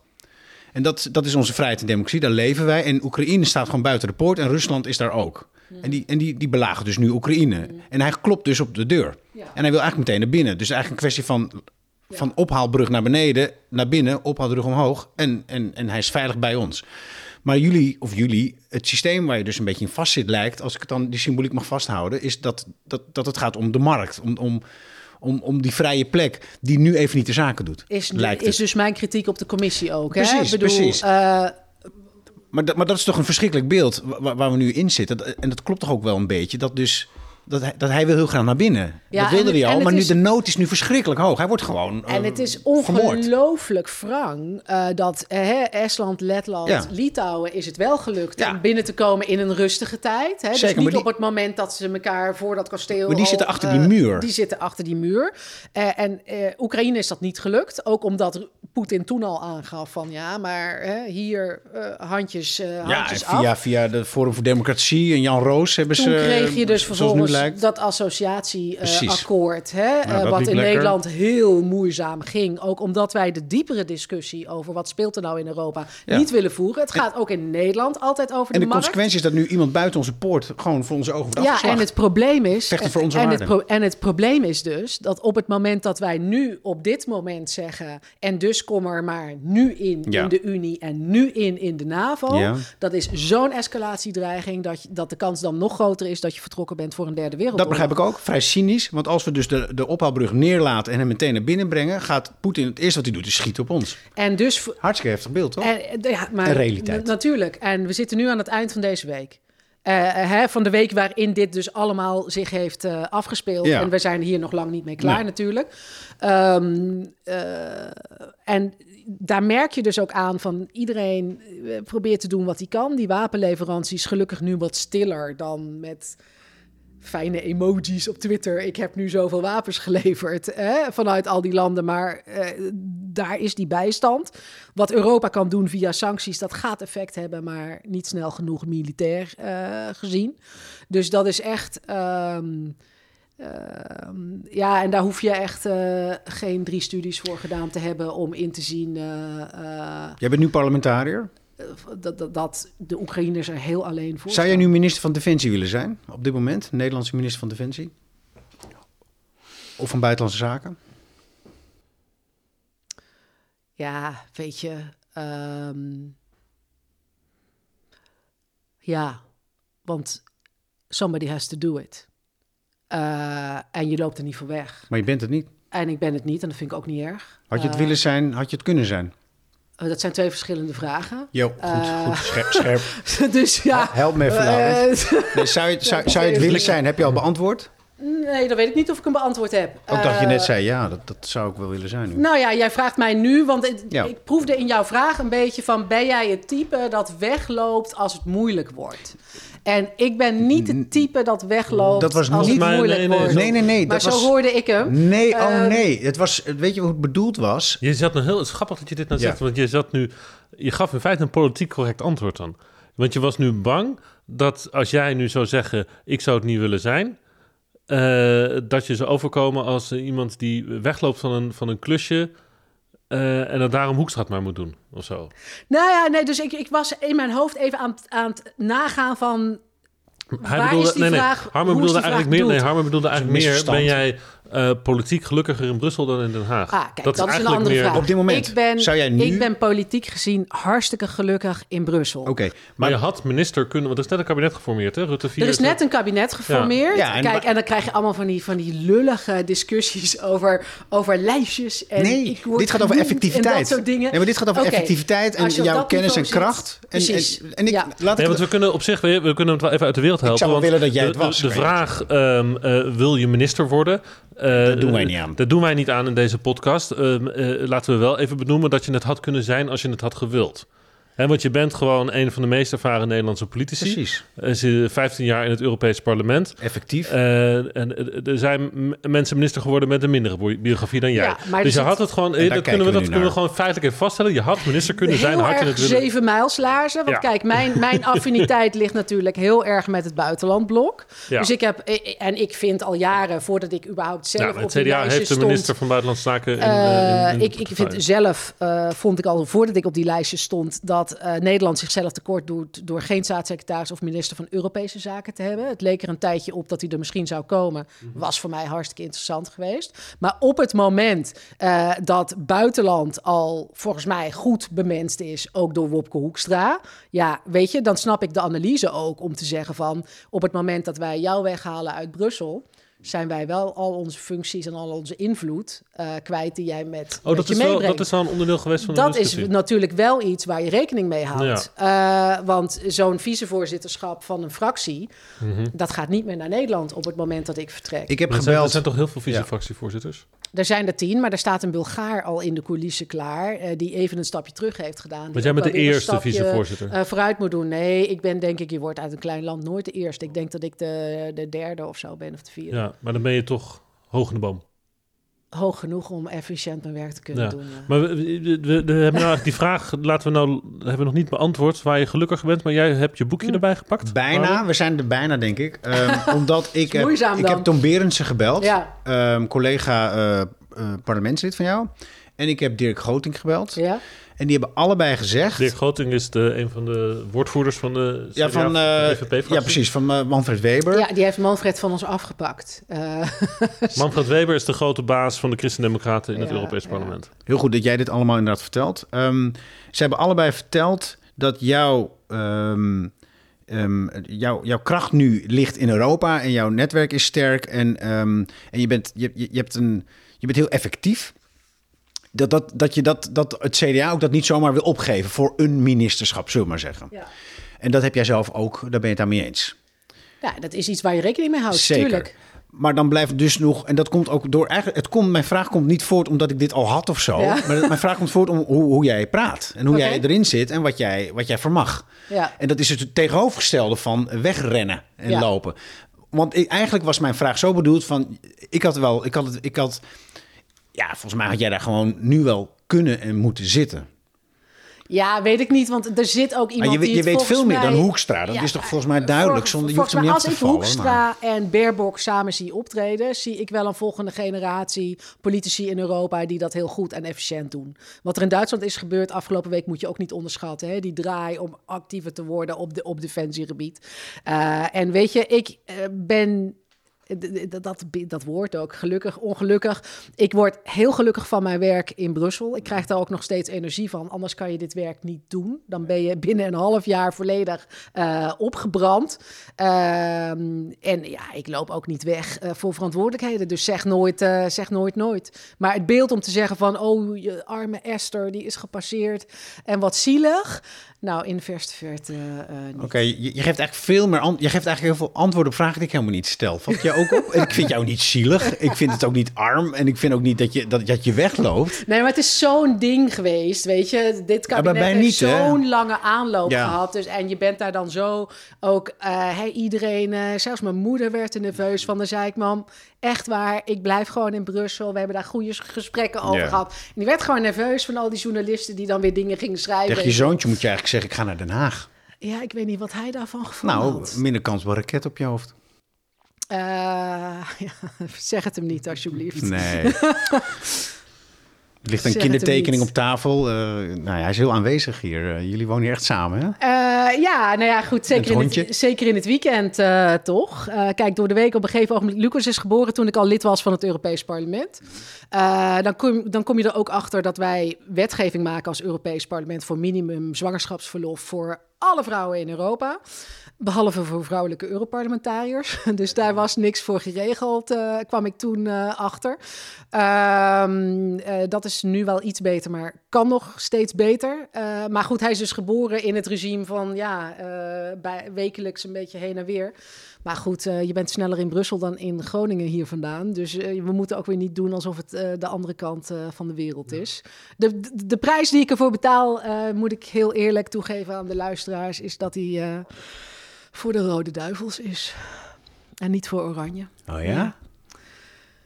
S2: En dat, dat is onze vrijheid en democratie, daar leven wij. En Oekraïne staat gewoon buiten de poort en Rusland is daar ook. En, die, en die, die belagen dus nu Oekraïne. En hij klopt dus op de deur.
S1: Ja.
S2: En hij wil eigenlijk meteen naar binnen. Dus eigenlijk een kwestie van, van ophaalbrug naar beneden, naar binnen, ophaalbrug omhoog. En, en, en hij is veilig bij ons. Maar jullie, of jullie, het systeem waar je dus een beetje in vastzit lijkt, als ik het dan die symboliek mag vasthouden, is dat, dat, dat het gaat om de markt. Om, om, om, om die vrije plek die nu even niet de zaken doet.
S1: Is,
S2: lijkt
S1: is dus mijn kritiek op de commissie ook. hè? Ik bedoel,
S2: precies.
S1: eh,
S2: Maar, dat- maar dat is toch een verschrikkelijk beeld waar, waar we nu in zitten. En dat klopt toch ook wel een beetje. Dat, dus, dat, hij, dat hij wil heel graag naar binnen.
S1: Ja,
S2: dat wilde
S1: het-
S2: hij al. Maar nu,
S1: is-
S2: de nood is nu verschrikkelijk hoog. Hij wordt gewoon
S1: en
S2: eh,
S1: het is
S2: vermoord.
S1: ongelooflijk wrang eh, dat eh, hè, Estland, Letland,
S2: Ja.
S1: Litouwen is het wel gelukt
S2: Ja.
S1: om binnen te komen in een rustige tijd. Hè? Dus
S2: Zeker,
S1: niet
S2: maar die-
S1: op het moment dat ze elkaar voor dat kasteel.
S2: Maar die
S1: al,
S2: zitten achter
S1: eh,
S2: die muur.
S1: Die zitten achter die muur. Eh, en eh, Oekraïne is dat niet gelukt. Ook omdat Poetin toen al aangaf van ja, maar hè, hier eh, handjes, eh,
S2: Ja, en
S1: af.
S2: via, via de Forum voor Democratie en Jan Roos hebben
S1: Toen
S2: ze...
S1: kreeg je dus vervolgens dat associatieakkoord, hè, eh, wat in
S3: lekker.
S1: Nederland heel moeizaam ging. Ook omdat wij de diepere discussie over wat speelt er nou in Europa
S2: Ja.
S1: niet willen voeren. Het gaat ook in Nederland altijd over
S2: En
S1: de,
S2: de
S1: markt.
S2: consequentie is dat nu iemand buiten onze poort gewoon voor onze ogen wordt
S1: Ja,
S2: afgeslagen.
S1: en het probleem is.
S2: Vechten voor onze
S1: en,
S2: waarden.
S1: en het probleem is dus dat op het moment dat wij nu op dit moment zeggen. en dus kom er maar nu in
S2: Ja.
S1: in de Unie en nu in in de NAVO.
S2: Ja.
S1: Dat is zo'n escalatiedreiging dat, je- dat de kans dan nog groter is dat je vertrokken bent voor een derde
S2: Dat
S1: wereldoorlog.
S2: begrijp ik ook. Vrij cynisch. Want als we dus de, de ophaalbrug neerlaten en hem meteen naar binnen brengen... gaat Poetin het eerste wat hij doet is schieten op ons.
S1: En dus
S2: Hartstikke heftig beeld, toch?
S1: En, eh, ja, maar
S2: realiteit.
S1: natuurlijk. En we zitten nu aan het eind van deze week. Eh, eh, hè, van de week waarin dit dus allemaal zich heeft afgespeeld.
S2: Ja.
S1: En we zijn hier nog lang niet mee klaar
S2: Nee.
S1: natuurlijk. Ehm, eh, en daar merk je dus ook aan van iedereen eh, probeert te doen wat hij kan. Die wapenleveranties gelukkig nu wat stiller dan met fijne emojis op Twitter. Ik heb nu zoveel wapens geleverd hè, vanuit al die landen. Maar eh, daar is die bijstand. Wat Europa kan doen via sancties, dat gaat effect hebben, maar niet snel genoeg militair eh, gezien. Dus dat is echt. ehm, ehm, ja, en daar hoef je echt eh, geen drie studies voor gedaan te hebben om in te zien eh,
S2: Jij bent nu parlementariër.
S1: dat, dat, dat de Oekraïners er heel alleen voor
S2: Zou jij nu minister van Defensie willen zijn op dit moment? Nederlandse minister van Defensie? Of van Buitenlandse Zaken?
S1: Ja, weet je. ehm, ja, want somebody has to do it. Eh, en je loopt er niet voor weg.
S2: Maar je bent het niet.
S1: En ik ben het niet en dat vind ik ook niet erg.
S2: Had je het
S1: Eh,
S2: willen zijn, had je het kunnen zijn?
S1: eh, dat zijn twee verschillende vragen.
S2: Jo, goed, goed, scherp. scherp.
S1: dus ja.
S2: Help me even, Nee, zou, je, zou je het willen zijn? Heb je al beantwoord?
S1: Nee, dan weet ik niet of ik hem beantwoord heb.
S2: Ook dat je net
S1: Eh,
S2: zei, ja, dat, dat zou ik wel willen zijn nu.
S1: Nou ja, jij vraagt mij nu, want het-
S2: Ja.
S1: ik proefde in jouw vraag een beetje van... ben jij het type dat wegloopt als het moeilijk wordt? En ik ben niet het type dat wegloopt
S2: Dat was
S1: als
S2: niet-
S1: het
S3: Maar
S1: moeilijk
S3: nee, nee,
S1: wordt.
S2: nee, nee, nee.
S1: Maar
S2: dat
S1: zo
S2: was...
S1: hoorde ik hem.
S2: Nee, oh
S1: Ehm,
S2: nee. Het was, weet je hoe het bedoeld was?
S3: Je zat nog heel, het is grappig dat je dit nou
S2: Ja.
S3: zegt, want je zat nu, je gaf in feite een politiek correct antwoord dan. Want je was nu bang dat als jij nu zou zeggen, ik zou het niet willen zijn, eh, dat je zou overkomen als eh, iemand die wegloopt van een, van een klusje eh, en dat daarom Hoekstraat maar moet doen of zo.
S1: Nou ja, nee, dus ik, ik was in mijn hoofd even aan, het- aan het nagaan van...
S3: Hij
S1: Waar
S3: bedoelde,
S1: is die
S3: nee, nee,
S1: vraag-
S3: Harmer bedoelde eigenlijk meer, nee? Harmer bedoelde eigenlijk meer, ben jij eh, politiek gelukkiger in Brussel dan in Den Haag?
S1: Ah, kijk, dat, is een
S3: eigenlijk
S1: andere
S3: meer-
S1: vraag.
S2: Op dit moment,
S1: Ik ben,
S2: zou jij nu-
S1: ik ben politiek gezien hartstikke gelukkig in Brussel.
S2: Oké,
S3: Maar
S2: maar
S3: je had minister kunnen, want er is net een kabinet geformeerd, hè? Rutte 4.
S1: Er is net een kabinet geformeerd.
S2: Ja, en
S1: Kijk, en dan krijg je allemaal van die, van die lullige discussies over, over lijstjes. En
S2: nee,
S1: ik word
S2: dit gaat over effectiviteit.
S1: En dat soort dingen.
S2: Nee, maar dit gaat over effectiviteit en jouw kennis en kracht. En,
S1: Precies.
S2: en, en ik,
S1: Ja.
S2: laat ik
S3: Nee, want we kunnen op zich we, we kunnen het wel even uit de wereld helpen.
S2: zou wel
S3: want
S2: willen dat jij het was,
S3: De, vraag, ehm, eh, wil je minister worden? Eh,
S2: Dat doen wij niet aan.
S3: Dat doen wij niet aan in deze podcast. Ehm, eh, laten we wel even benoemen dat je het had kunnen zijn als je het had gewild. Hè, want je bent gewoon een van de meest ervaren Nederlandse politici.
S2: Precies.
S3: Ze 15 jaar in het Europees Parlement.
S2: Effectief.
S3: Eh, en eh, er zijn mensen minister geworden met een mindere bi- biografie dan jij.
S1: Ja, maar
S3: dus je
S1: zit-
S3: had het gewoon. eh, Dat kunnen we,
S2: we
S3: dat kunnen we gewoon feitelijk even vaststellen. Je had minister kunnen zijn.
S1: heel
S3: Had je het
S1: zeven mijlslaarzen. Want
S3: Ja.
S1: kijk, mijn, mijn affiniteit ligt natuurlijk heel erg met het buitenlandblok.
S3: Ja.
S1: Dus ik heb, en ik vind al jaren, voordat ik überhaupt zelf
S3: Ja,
S1: op
S3: het
S1: die
S3: CDA
S1: lijstje
S3: heeft de
S1: stond...
S3: minister van Buitenlandse Zaken. In, in- in
S1: ik, ik vind zelf, eh, vond ik al voordat ik op die lijstje stond, dat eh, Nederland zichzelf tekort doet door geen staatssecretaris of minister van Europese Zaken te hebben. Het leek er een tijdje op dat hij er misschien zou komen.
S3: Mhm.
S1: Was voor mij hartstikke interessant geweest. Maar op het moment eh, dat buitenland al volgens mij goed bemenst is, ook door Wopke Hoekstra, ja, weet je, dan snap ik de analyse ook om te zeggen van op het moment dat wij jou weghalen uit Brussel zijn wij wel al onze functies en al onze invloed eh, kwijt die jij met,
S3: Oh,
S1: met
S3: dat
S1: je
S3: is, wel,
S1: meebrengt.
S3: dat is wel een onderdeel geweest van de
S1: Dat is natuurlijk wel iets waar je rekening mee houdt. Eh, want zo'n vicevoorzitterschap van een fractie,
S3: Mhm.
S1: dat gaat niet meer naar Nederland op het moment dat ik vertrek.
S2: Ik heb
S3: Maar er zijn, er
S2: gebeld.
S3: zijn toch heel veel
S2: Ja.
S1: Er zijn er tien, maar er staat een Bulgaar al in de coulissen klaar, eh, die even een stapje terug heeft gedaan.
S3: Want jij bent de eerste vicevoorzitter.
S1: eh, vooruit moet doen. Nee, ik ben denk ik, je wordt uit een klein land nooit de eerste. Ik denk dat ik de, de derde of zo ben, of de vierde.
S3: Ja, maar dan ben je toch hoog in de boom.
S1: Hoog genoeg om efficiënt mijn werk te kunnen
S3: Ja.
S1: doen. ja.
S3: Maar we, we, we- we hebben nou eigenlijk die vraag, laten we nou, hebben we nog niet beantwoord waar je gelukkig bent, maar jij hebt je boekje
S1: Hm.
S3: erbij gepakt.
S2: Bijna,
S3: Waarom?
S2: we zijn er bijna, denk ik. Ehm, omdat ik, heb, ik heb Tom Berendsen gebeld,
S1: Ja.
S2: ehm, collega eh, eh, parlementslid van jou. En ik heb Dirk Goting gebeld.
S1: Ja?
S2: En die hebben allebei gezegd...
S3: Dirk Groting is de, een van de woordvoerders van de
S2: ja,
S3: CDA,
S2: van,
S3: de
S2: eh,
S3: FVP-fractie.
S2: ja, precies, van eh, Manfred Weber.
S1: Ja, die heeft Manfred van ons afgepakt. Eh,
S3: Manfred Weber is de grote baas van de Christen-Democraten in het
S1: Ja,
S3: Europees
S1: ja.
S3: Parlement.
S2: Heel goed dat jij dit allemaal inderdaad vertelt. Ehm, ze hebben allebei verteld dat jouw, ehm, ehm, jouw, jouw kracht nu ligt in Europa en jouw netwerk is sterk en, ehm, en je, bent, je, je, je hebt een, je bent heel effectief. Dat, dat, dat, je dat, dat het CDA ook dat niet zomaar wil opgeven voor een ministerschap, zullen we maar zeggen.
S1: ja.
S2: En dat heb jij zelf ook, daar ben je het daarmee eens.
S1: ja, dat is iets waar je rekening mee houdt,
S2: Zeker.
S1: tuurlijk.
S2: Maar dan blijft dus nog, en dat komt ook door eigenlijk, het komt, mijn vraag komt niet voort omdat ik dit al had of zo.
S1: Ja.
S2: Maar mijn vraag komt voort om hoe, hoe jij praat en hoe jij erin zit en wat jij, wat jij vermag.
S1: Ja.
S2: En dat is het tegenovergestelde van wegrennen en
S1: Ja.
S2: lopen. Want ik, eigenlijk was mijn vraag zo bedoeld van, ik had wel, ik had, het, ik had, ja, volgens mij had jij daar gewoon nu wel kunnen en moeten zitten.
S1: Ja, weet ik niet, want er zit ook iemand
S2: Maar je,
S1: die
S2: je weet veel meer dan Hoekstra. Dat
S1: Ja,
S2: is toch volgens mij duidelijk.
S1: Voor-
S2: Zonder, je hoeft hem niet
S1: als ik
S2: vallen. maar-
S1: Hoekstra en Baerbock samen zie optreden, zie ik wel een volgende generatie politici in Europa die dat heel goed en efficiënt doen. Wat er in Duitsland is gebeurd afgelopen week moet je ook niet onderschatten. Hè? Die draai om actiever te worden op, de, op defensiegebied. Eh, en weet je, ik eh, ben dat, dat woord ook, gelukkig, ongelukkig. Ik word heel gelukkig van mijn werk in Brussel. Ik krijg daar ook nog steeds energie van. Anders kan je dit werk niet doen. Dan ben je binnen een half jaar volledig eh, opgebrand. Ehm, en ja, ik loop ook niet weg eh, voor verantwoordelijkheden. Dus zeg nooit, eh, zeg nooit, nooit. Maar het beeld om te zeggen van... oh, je arme Esther, die is gepasseerd. En wat zielig. Nou, in de verste verte niet.
S2: Oké, je, je geeft eigenlijk veel meer an- je geeft eigenlijk heel veel antwoorden op vragen die ik helemaal niet stel. Valt je ook op? Ik vind jou niet zielig. Ik vind het ook niet arm. En ik vind ook niet dat je, dat, dat je wegloopt.
S1: Nee, maar het is zo'n ding geweest, weet je. Dit
S2: Ja,
S1: kabinet
S2: bij
S1: heeft
S2: niet, hè?
S1: zo'n lange aanloop
S2: Ja.
S1: gehad. Dus, en je bent daar dan zo ook... hey, iedereen, eh, zelfs mijn moeder werd er nerveus van. Dan zei ik, mam, echt waar, ik blijf gewoon in Brussel. We hebben daar goede gesprekken over gehad. En die werd gewoon nerveus van al die journalisten... die dan weer dingen gingen schrijven.
S2: Tegen je zoontje moet je eigenlijk zeggen, ik ga naar Den Haag.
S1: Ja, ik weet niet wat hij daarvan gevonden
S2: Nou,
S1: had.
S2: minder kans op een raket op je hoofd.
S1: Eh, ja, zeg het hem niet, alsjeblieft.
S2: Nee. Er ligt een kindertekening op tafel. Eh, nou ja, hij is heel aanwezig hier. Eh, jullie wonen hier echt samen, hè?
S1: Eh, ja, nou ja, goed. Zeker,
S2: Het
S1: in het, zeker in het weekend toch. Kijk, door de week op een gegeven ogenblik... Lucas is geboren toen ik al lid was van het Europees Parlement. Dan, kom, dan kom je er ook achter dat wij wetgeving maken als Europees Parlement... voor minimum zwangerschapsverlof voor alle vrouwen in Europa. Behalve voor vrouwelijke Europarlementariërs. Dus daar was niks voor geregeld, eh, kwam ik toen eh, achter. Ehm, eh, dat is nu wel iets beter, maar kan nog steeds beter. Maar goed, hij is dus geboren in het regime van ja, bij, wekelijks een beetje heen en weer. Maar goed, eh, je bent sneller in Brussel dan in Groningen hier vandaan. Dus eh, we moeten ook weer niet doen alsof het eh, de andere kant van de wereld is. De, de, de prijs die ik ervoor betaal, moet ik heel eerlijk toegeven aan de luisteraars, is dat hij voor de Rode Duivels is. En niet voor Oranje.
S2: Oh ja?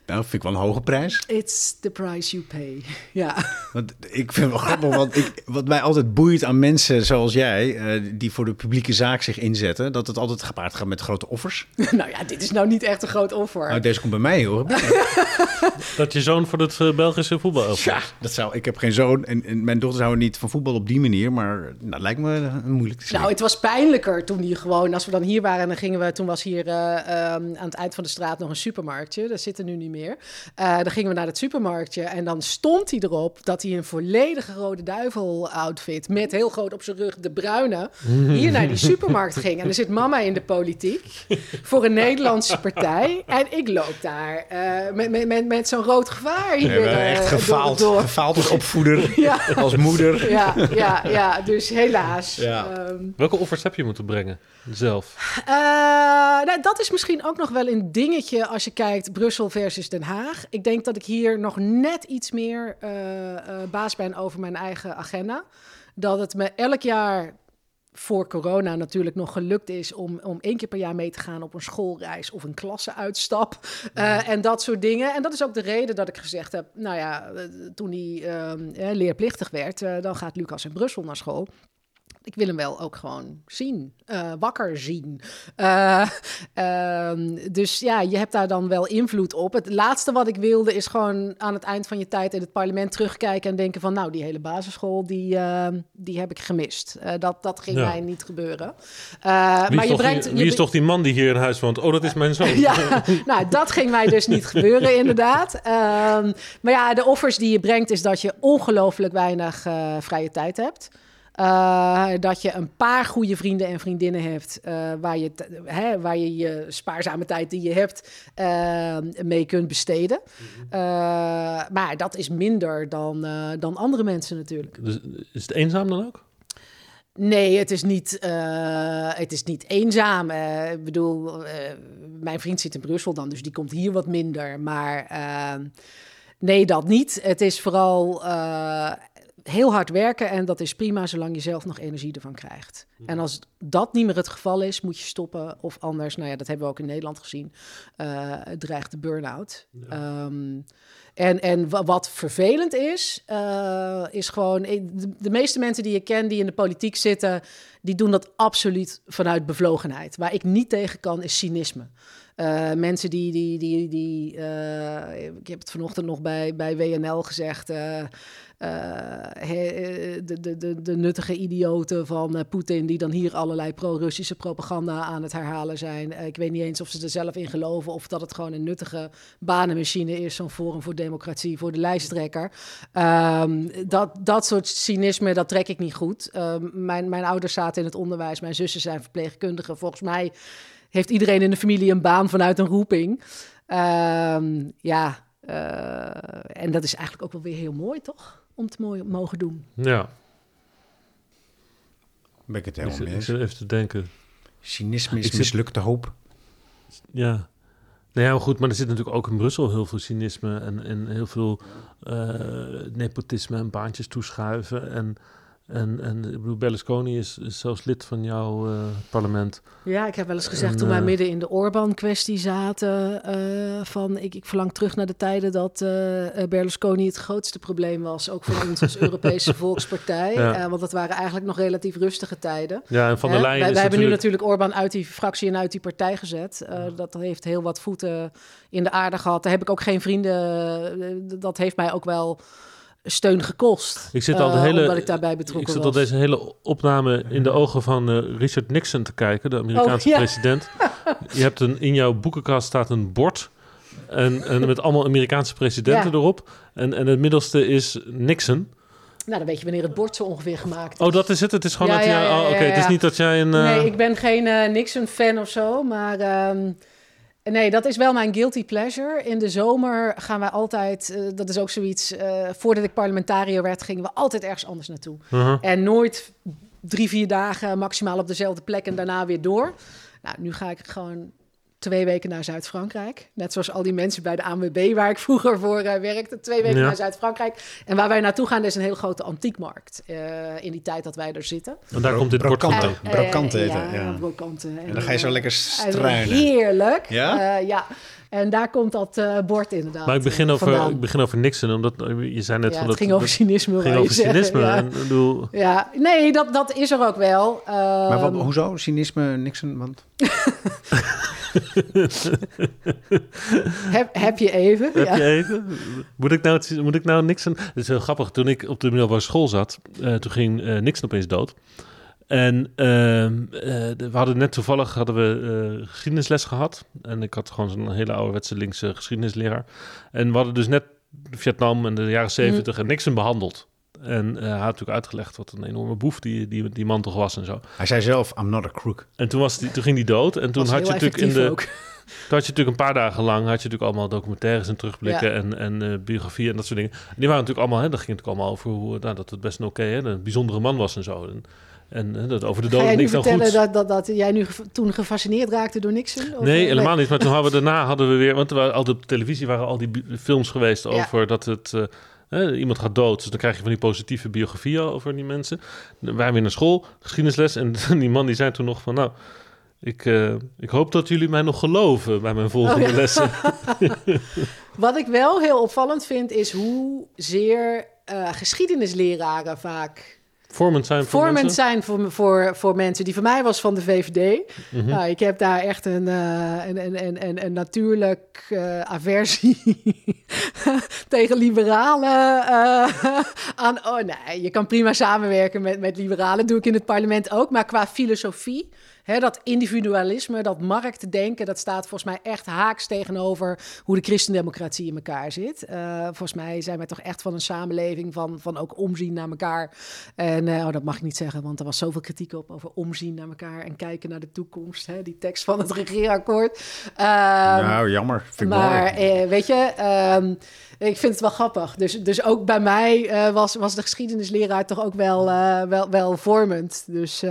S2: Nou, vind ik wel een hoge prijs.
S1: It's the price you pay. Ja.
S2: Want ik vind het wel grappig, want ik, wat mij altijd boeit aan mensen zoals jij, eh, die voor de publieke zaak zich inzetten, dat het altijd gepaard gaat met grote offers.
S1: nou ja, dit is nou niet echt een groot offer.
S2: Nou, deze komt bij mij hoor.
S3: Dat je zoon voor het eh, Belgische voetbal
S2: Ja, dat zou, ik heb geen zoon en, en mijn dochter zou niet van voetbal op die manier, maar nou, lijkt me eh, moeilijk te
S1: Nou,
S2: zeggen.
S1: het was pijnlijker toen hij gewoon, als we dan hier waren, dan gingen we, toen was hier eh, ehm, aan het eind van de straat nog een supermarktje. Dat zit er nu niet meer. Eh, dan gingen we naar het supermarktje en dan stond hij erop dat hij een volledige rode duivel outfit met heel groot op zijn rug de bruine hier naar die supermarkt ging. En er zit mama in de politiek voor een Nederlandse partij en ik loop daar eh, met, met, met, met zo'n rood gevaar hier.
S2: We
S1: eh,
S2: echt
S1: door-
S2: gefaald,
S1: door-
S2: gefaald als opvoeder,
S1: Ja.
S2: als moeder.
S1: Ja, ja, ja, dus helaas.
S2: Ja.
S1: Ehm,
S3: Welke offers heb je moeten brengen zelf?
S1: Eh, nou, dat is misschien ook nog wel een dingetje als je kijkt Brussel versus Den Haag. Ik denk dat ik hier nog net iets meer eh, eh, baas ben over mijn eigen agenda. Dat het me elk jaar voor corona natuurlijk nog gelukt is om, om één keer per jaar mee te gaan op een schoolreis of een klasseuitstap eh, en dat soort dingen. En dat is ook de reden dat ik gezegd heb, nou ja, toen hij eh, eh, leerplichtig werd, dan gaat Lucas in Brussel naar school. Ik wil hem wel ook gewoon zien, uh, wakker zien. Uh, um, dus ja, je hebt daar dan wel invloed op. Het laatste wat ik wilde is gewoon aan het eind van je tijd in het parlement terugkijken en denken van, nou, die hele basisschool, die, uh, die heb ik gemist. dat, dat ging ja. mij niet gebeuren.
S3: maar je brengt, die, wie je is toch die man die hier in huis woont? Oh, dat is mijn zoon.
S1: ja, nou, dat ging mij dus niet gebeuren, inderdaad. Um, maar ja, de offers die je brengt is dat je ongelooflijk weinig vrije tijd hebt. Uh, dat je een paar goede vrienden en vriendinnen hebt uh, waar, je hè, waar je je spaarzame tijd die je hebt uh, mee kunt besteden. Mm maar dat is minder dan, dan andere mensen natuurlijk.
S3: Dus is het eenzaam dan ook?
S1: Nee, het is niet, het is niet eenzaam. ik bedoel, mijn vriend zit in Brussel dan, dus die komt hier wat minder. Maar nee, dat niet. Het is vooral heel hard werken en dat is prima zolang je zelf nog energie ervan krijgt. Mhm. En als dat niet meer het geval is, moet je stoppen of anders. Nou ja, dat hebben we ook in Nederland gezien. Uh, dreigt de burn-out. Ehm, en, en wat vervelend is, uh, is gewoon de, de, meeste mensen die ik ken die in de politiek zitten, die doen dat absoluut vanuit bevlogenheid. Waar ik niet tegen kan, is cynisme. Uh, mensen die, die, die, die ik heb het vanochtend nog bij, bij WNL gezegd. Eh, de, de, de, de, nuttige idioten van uh, Poetin, die dan hier allerlei pro-Russische propaganda aan het herhalen zijn. Ik weet niet eens of ze er zelf in geloven of dat het gewoon een nuttige banenmachine is, zo'n Forum voor Democratie voor de lijsttrekker. Um, dat, dat soort cynisme, dat trek ik niet goed. Um, mijn, mijn ouders zaten in het onderwijs, mijn zussen zijn verpleegkundigen. Volgens mij heeft iedereen in de familie een baan vanuit een roeping. Um, ja, en dat is eigenlijk ook wel weer heel mooi, toch? Om te mogen doen.
S3: Ja.
S2: Ben ik het helemaal mee eens.
S3: Even te denken.
S2: Cynisme is mislukte hoop.
S3: Ja. Nou ja, goed, maar er zit natuurlijk ook in Brussel heel veel cynisme en, en heel veel uh, nepotisme en baantjes toeschuiven. En en, en ik bedoel, Berlusconi is, is zelfs lid van jouw uh, parlement.
S1: Ja, ik heb wel eens gezegd en, toen wij uh, midden in de Orbán-kwestie zaten... Uh, van ik, ik verlang terug naar de tijden dat Berlusconi het grootste probleem was. Ook voor ons als Europese Volkspartij. Ja. want dat waren eigenlijk nog relatief rustige tijden.
S3: Ja, en Van der Leyen
S1: Wij, wij
S3: hebben
S1: nu natuurlijk Orbán uit die fractie en uit die partij gezet. dat heeft heel wat voeten in de aarde gehad. Daar heb ik ook geen vrienden... dat heeft mij ook wel steun gekost.
S3: Ik zit al de
S1: uh,
S3: hele,
S1: omdat ik daarbij betrokken
S3: Ik zit
S1: was.
S3: al deze hele opname in de ogen van uh, Richard Nixon te kijken, de Amerikaanse
S1: Oh, ja.
S3: president. Je hebt een, in jouw boekenkast staat een bord. En, en met allemaal Amerikaanse presidenten
S1: Ja.
S3: erop. En, en het middelste is Nixon.
S1: Nou, dan weet je wanneer het bord zo ongeveer gemaakt is.
S3: Oh, dat is het. Het is gewoon
S1: Ja,
S3: dat
S1: ja,
S3: jij.
S1: ja,
S3: oh, Oké,
S1: ja,
S3: het is niet dat jij een. eh,
S1: Nee, ik ben geen eh, Nixon-fan of zo, maar... ehm, Nee, dat is wel mijn guilty pleasure. In de zomer gaan wij altijd, eh, dat is ook zoiets, eh, voordat ik parlementariër werd, gingen we altijd ergens anders naartoe.
S3: uh-huh.
S1: En nooit drie, vier dagen maximaal op dezelfde plek en daarna weer door. Nou, nu ga ik gewoon twee weken naar Zuid-Frankrijk. Net zoals al die mensen bij de ANWB waar ik vroeger voor eh, werkte. Twee weken
S3: Ja.
S1: naar Zuid-Frankrijk. En waar wij naartoe gaan, is een heel grote antiekmarkt. eh, in die tijd dat wij er zitten.
S3: En daar komt dit
S1: eh,
S2: eten, ja.
S1: brokanten.
S2: En dan ga je zo
S1: eh,
S2: lekker
S1: en
S2: struinen.
S1: Heerlijk.
S2: Ja?
S1: Eh, ja. En daar komt dat eh, bord inderdaad
S3: Maar ik begin, over,
S1: vandaan.
S3: ik begin over Nixon, omdat eh, je zei net
S1: ja,
S3: van
S1: het
S3: dat.
S1: ging over cynisme.
S3: ging over
S1: zeggen,
S3: cynisme.
S1: Ja.
S3: En, ik bedoel,
S1: Ja, nee, dat, dat is er ook wel.
S2: Maar wat,
S1: Ehm,
S2: hoezo? Cynisme, Nixon? Want
S1: heb, heb je even?
S3: Heb
S1: ja.
S3: je even? Moet ik nou, moet ik nou Nixon... Het is heel grappig. Toen ik op de middelbare school zat, eh, toen ging eh, Nixon opeens dood. En ehm, eh, we hadden net toevallig hadden we, eh, geschiedenisles gehad. En ik had gewoon zo'n hele ouderwetse linkse geschiedenisleraar. En we hadden dus net Vietnam en de jaren zeventig en Nixon behandeld. En eh, hij had natuurlijk uitgelegd wat een enorme boef die, die, die man toch was en zo.
S2: hij zei zelf, I'm not a crook.
S3: En toen, was die, toen ging die dood. En toen had je natuurlijk in de...
S1: ook.
S3: Toen had je natuurlijk een paar dagen lang had je natuurlijk allemaal documentaires en terugblikken
S1: Ja.
S3: en, en eh, biografieën en dat soort dingen. En die waren natuurlijk allemaal, hè, dat ging natuurlijk allemaal over hoe, nou, dat het best een oké, hè, een bijzondere man was en zo. En, en dat over de
S1: nu
S3: niks dan
S1: vertellen
S3: goed.
S1: dat, dat, dat jij nu toen gefascineerd raakte door Nixon? Of,
S3: Nee,
S1: eh,
S3: helemaal niet. Maar toen hadden we daarna hadden we weer, want er waren al op televisie waren al die films geweest
S1: Ja.
S3: over dat het eh, iemand gaat dood. Dus dan krijg je van die positieve biografieën over die mensen. Dan waren we naar school, geschiedenisles en die man die zei toen nog van nou. Ik, eh, ik hoop dat jullie mij nog geloven bij mijn volgende
S1: Oh, ja.
S3: lessen.
S1: Wat ik wel heel opvallend vind, is hoezeer eh geschiedenisleraren vaak
S3: Vormend zijn voor
S1: vormend
S3: mensen?
S1: zijn voor, voor, voor mensen. Die voor mij was van de VVD.
S3: Mhm.
S1: Nou, ik heb daar echt een, eh, een, een, een, een, natuurlijk eh, aversie tegen liberalen eh, aan. Oh nee, je kan prima samenwerken met, met liberalen. doe ik in het parlement ook. Maar qua filosofie, dat individualisme, dat marktdenken, dat staat volgens mij echt haaks tegenover hoe de christendemocratie in elkaar zit. Eh, volgens mij zijn wij toch echt van een samenleving van, van ook omzien naar elkaar. En eh, oh, dat mag ik niet zeggen, want er was zoveel kritiek op over omzien naar elkaar en kijken naar de toekomst. Hè, die tekst van het regeerakkoord. Ehm,
S2: nou, jammer. Vind ik
S1: maar eh, weet je, ehm, ik vind het wel grappig. Dus, dus ook bij mij was, was de geschiedenisleraar toch ook wel, wel, wel vormend. Dus,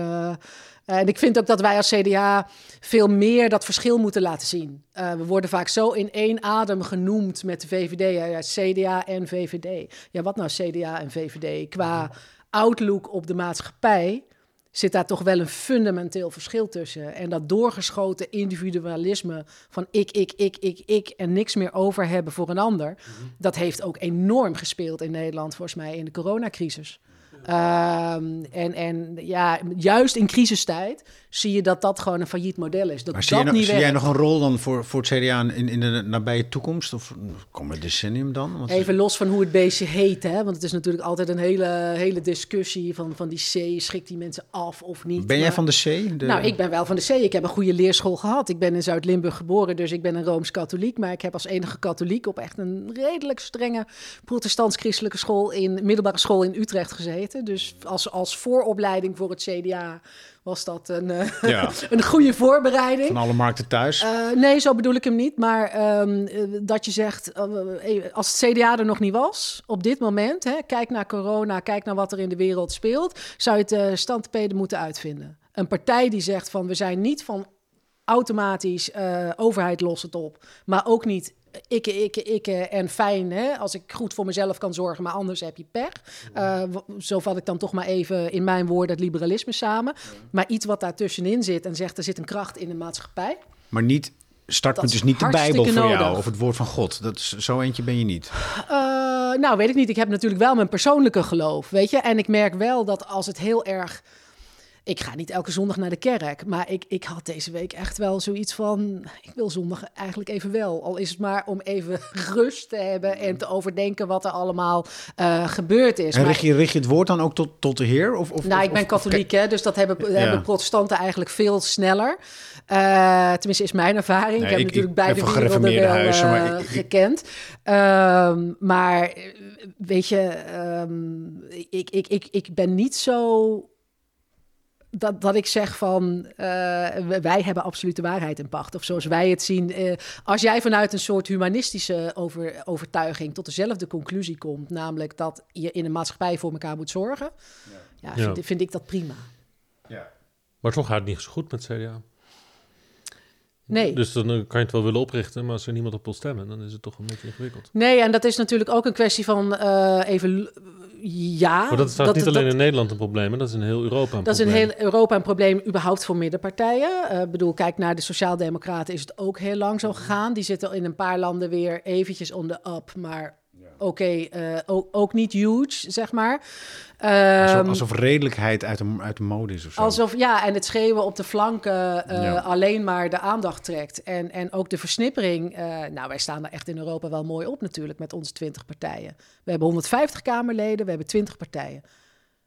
S1: en ik vind ook dat wij als CDA veel meer dat verschil moeten laten zien. Eh, we worden vaak zo in één adem genoemd met de VVD. Ja, ja, CDA en VVD. Ja, wat nou CDA en VVD? Qua outlook op de maatschappij zit daar toch wel een fundamenteel verschil tussen. En dat doorgeschoten individualisme van ik, ik, ik, ik, ik en niks meer over hebben voor een ander, dat heeft ook enorm gespeeld in Nederland volgens mij in de coronacrisis. Ehm, en, en ja, juist in crisistijd zie je dat dat gewoon een failliet model is. Dat
S2: Maar zie,
S1: dat
S2: jij, nog-
S1: niet
S2: zie jij nog een rol dan voor, voor het CDA in, in de nabije toekomst? Of komend decennium dan? Want
S1: Even los van hoe het beestje heet, hè? want het is natuurlijk altijd een hele, hele discussie van, van die C, schikt die mensen af of niet.
S2: ben jij van de C? De,
S1: Nou, ik ben wel van de C. Ik heb een goede leerschool gehad. Ik ben in Zuid-Limburg geboren, dus ik ben een Rooms-Katholiek. Maar ik heb als enige katholiek op echt een redelijk strenge protestants-christelijke school in middelbare school in Utrecht gezeten. Dus als, als vooropleiding voor het CDA was dat een, eh,
S2: Ja.
S1: een goede voorbereiding.
S2: Van alle markten thuis?
S1: Eh, nee, zo bedoel ik hem niet. Maar ehm, eh, dat je zegt, als het CDA er nog niet was, op dit moment, hè, kijk naar corona, kijk naar wat er in de wereld speelt, zou je het uh, standpeden moeten uitvinden. Een partij die zegt van we zijn niet van automatisch overheid lost het op, maar ook niet ikke, ikke, ikke en fijn hè, als ik goed voor mezelf kan zorgen, maar anders heb je pech. Uh, zo vat ik dan toch maar even in mijn woorden het liberalisme samen. Maar iets wat daar tussenin zit en zegt er zit een kracht in de maatschappij.
S2: Maar niet, startpunt
S1: Dat
S2: is
S1: is
S2: niet de Bijbel voor jou of het woord van God. Dat is, zo eentje ben je niet.
S1: Uh, nou, weet ik niet. Ik heb natuurlijk wel mijn persoonlijke geloof, weet je. En ik merk wel dat als het heel erg... Ik ga niet elke zondag naar de kerk, maar ik, ik had deze week echt wel zoiets van... Ik wil zondag eigenlijk even wel. Al is het maar om even rust te hebben en te overdenken wat er allemaal uh, gebeurd is.
S2: En richt je, richt je het woord dan ook tot, tot de Heer? Of, of,
S1: nou,
S2: of-
S1: ik ben katholiek, hè, dus dat hebben,
S2: Ja.
S1: hebben protestanten eigenlijk veel sneller. Eh, tenminste, is mijn ervaring.
S2: Nee,
S1: ik heb
S2: ik-
S1: natuurlijk
S2: ik ben
S1: beide werelden wel
S2: huizen, maar
S1: eh,
S2: ik- ik-
S1: gekend. Ehm, maar eh, weet je, ehm, ik, ik, ik, ik ben niet zo... Dat, dat ik zeg van, eh, wij hebben absolute waarheid in pacht. Of zoals wij het zien. eh, als jij vanuit een soort humanistische over, overtuiging tot dezelfde conclusie komt, namelijk dat je in een maatschappij voor elkaar moet zorgen, ja,
S3: Ja.
S1: Vind, vind ik dat prima.
S3: Maar toch gaat het niet zo goed met CDA.
S1: Nee.
S3: Dus dan eh, kan je het wel willen oprichten, maar als er niemand op wil stemmen, dan is het toch een beetje ingewikkeld.
S1: Nee, en dat is natuurlijk ook een kwestie van eh, even. Ja.
S3: Maar dat is niet alleen
S1: dat-
S3: in Nederland een probleem, hè? dat is in heel Europa een
S1: Dat is in heel Europa een probleem überhaupt voor middenpartijen. Eh, Ik bedoel, kijk naar de Sociaaldemocraten is het ook heel lang zo gegaan. Die zitten in een paar landen weer eventjes on the up, maar oké, eh, ook, ook niet huge, zeg maar.
S2: Alsof,
S1: Ehm,
S2: alsof redelijkheid uit de, uit de mode is of zo.
S1: Alsof, ja, en het schreeuwen op de flanken eh,
S2: Ja.
S1: alleen maar de aandacht trekt. En, en ook de versnippering. eh, nou, wij staan er echt in Europa wel mooi op natuurlijk met onze 20 partijen. We hebben 150 Kamerleden, we hebben 20 partijen.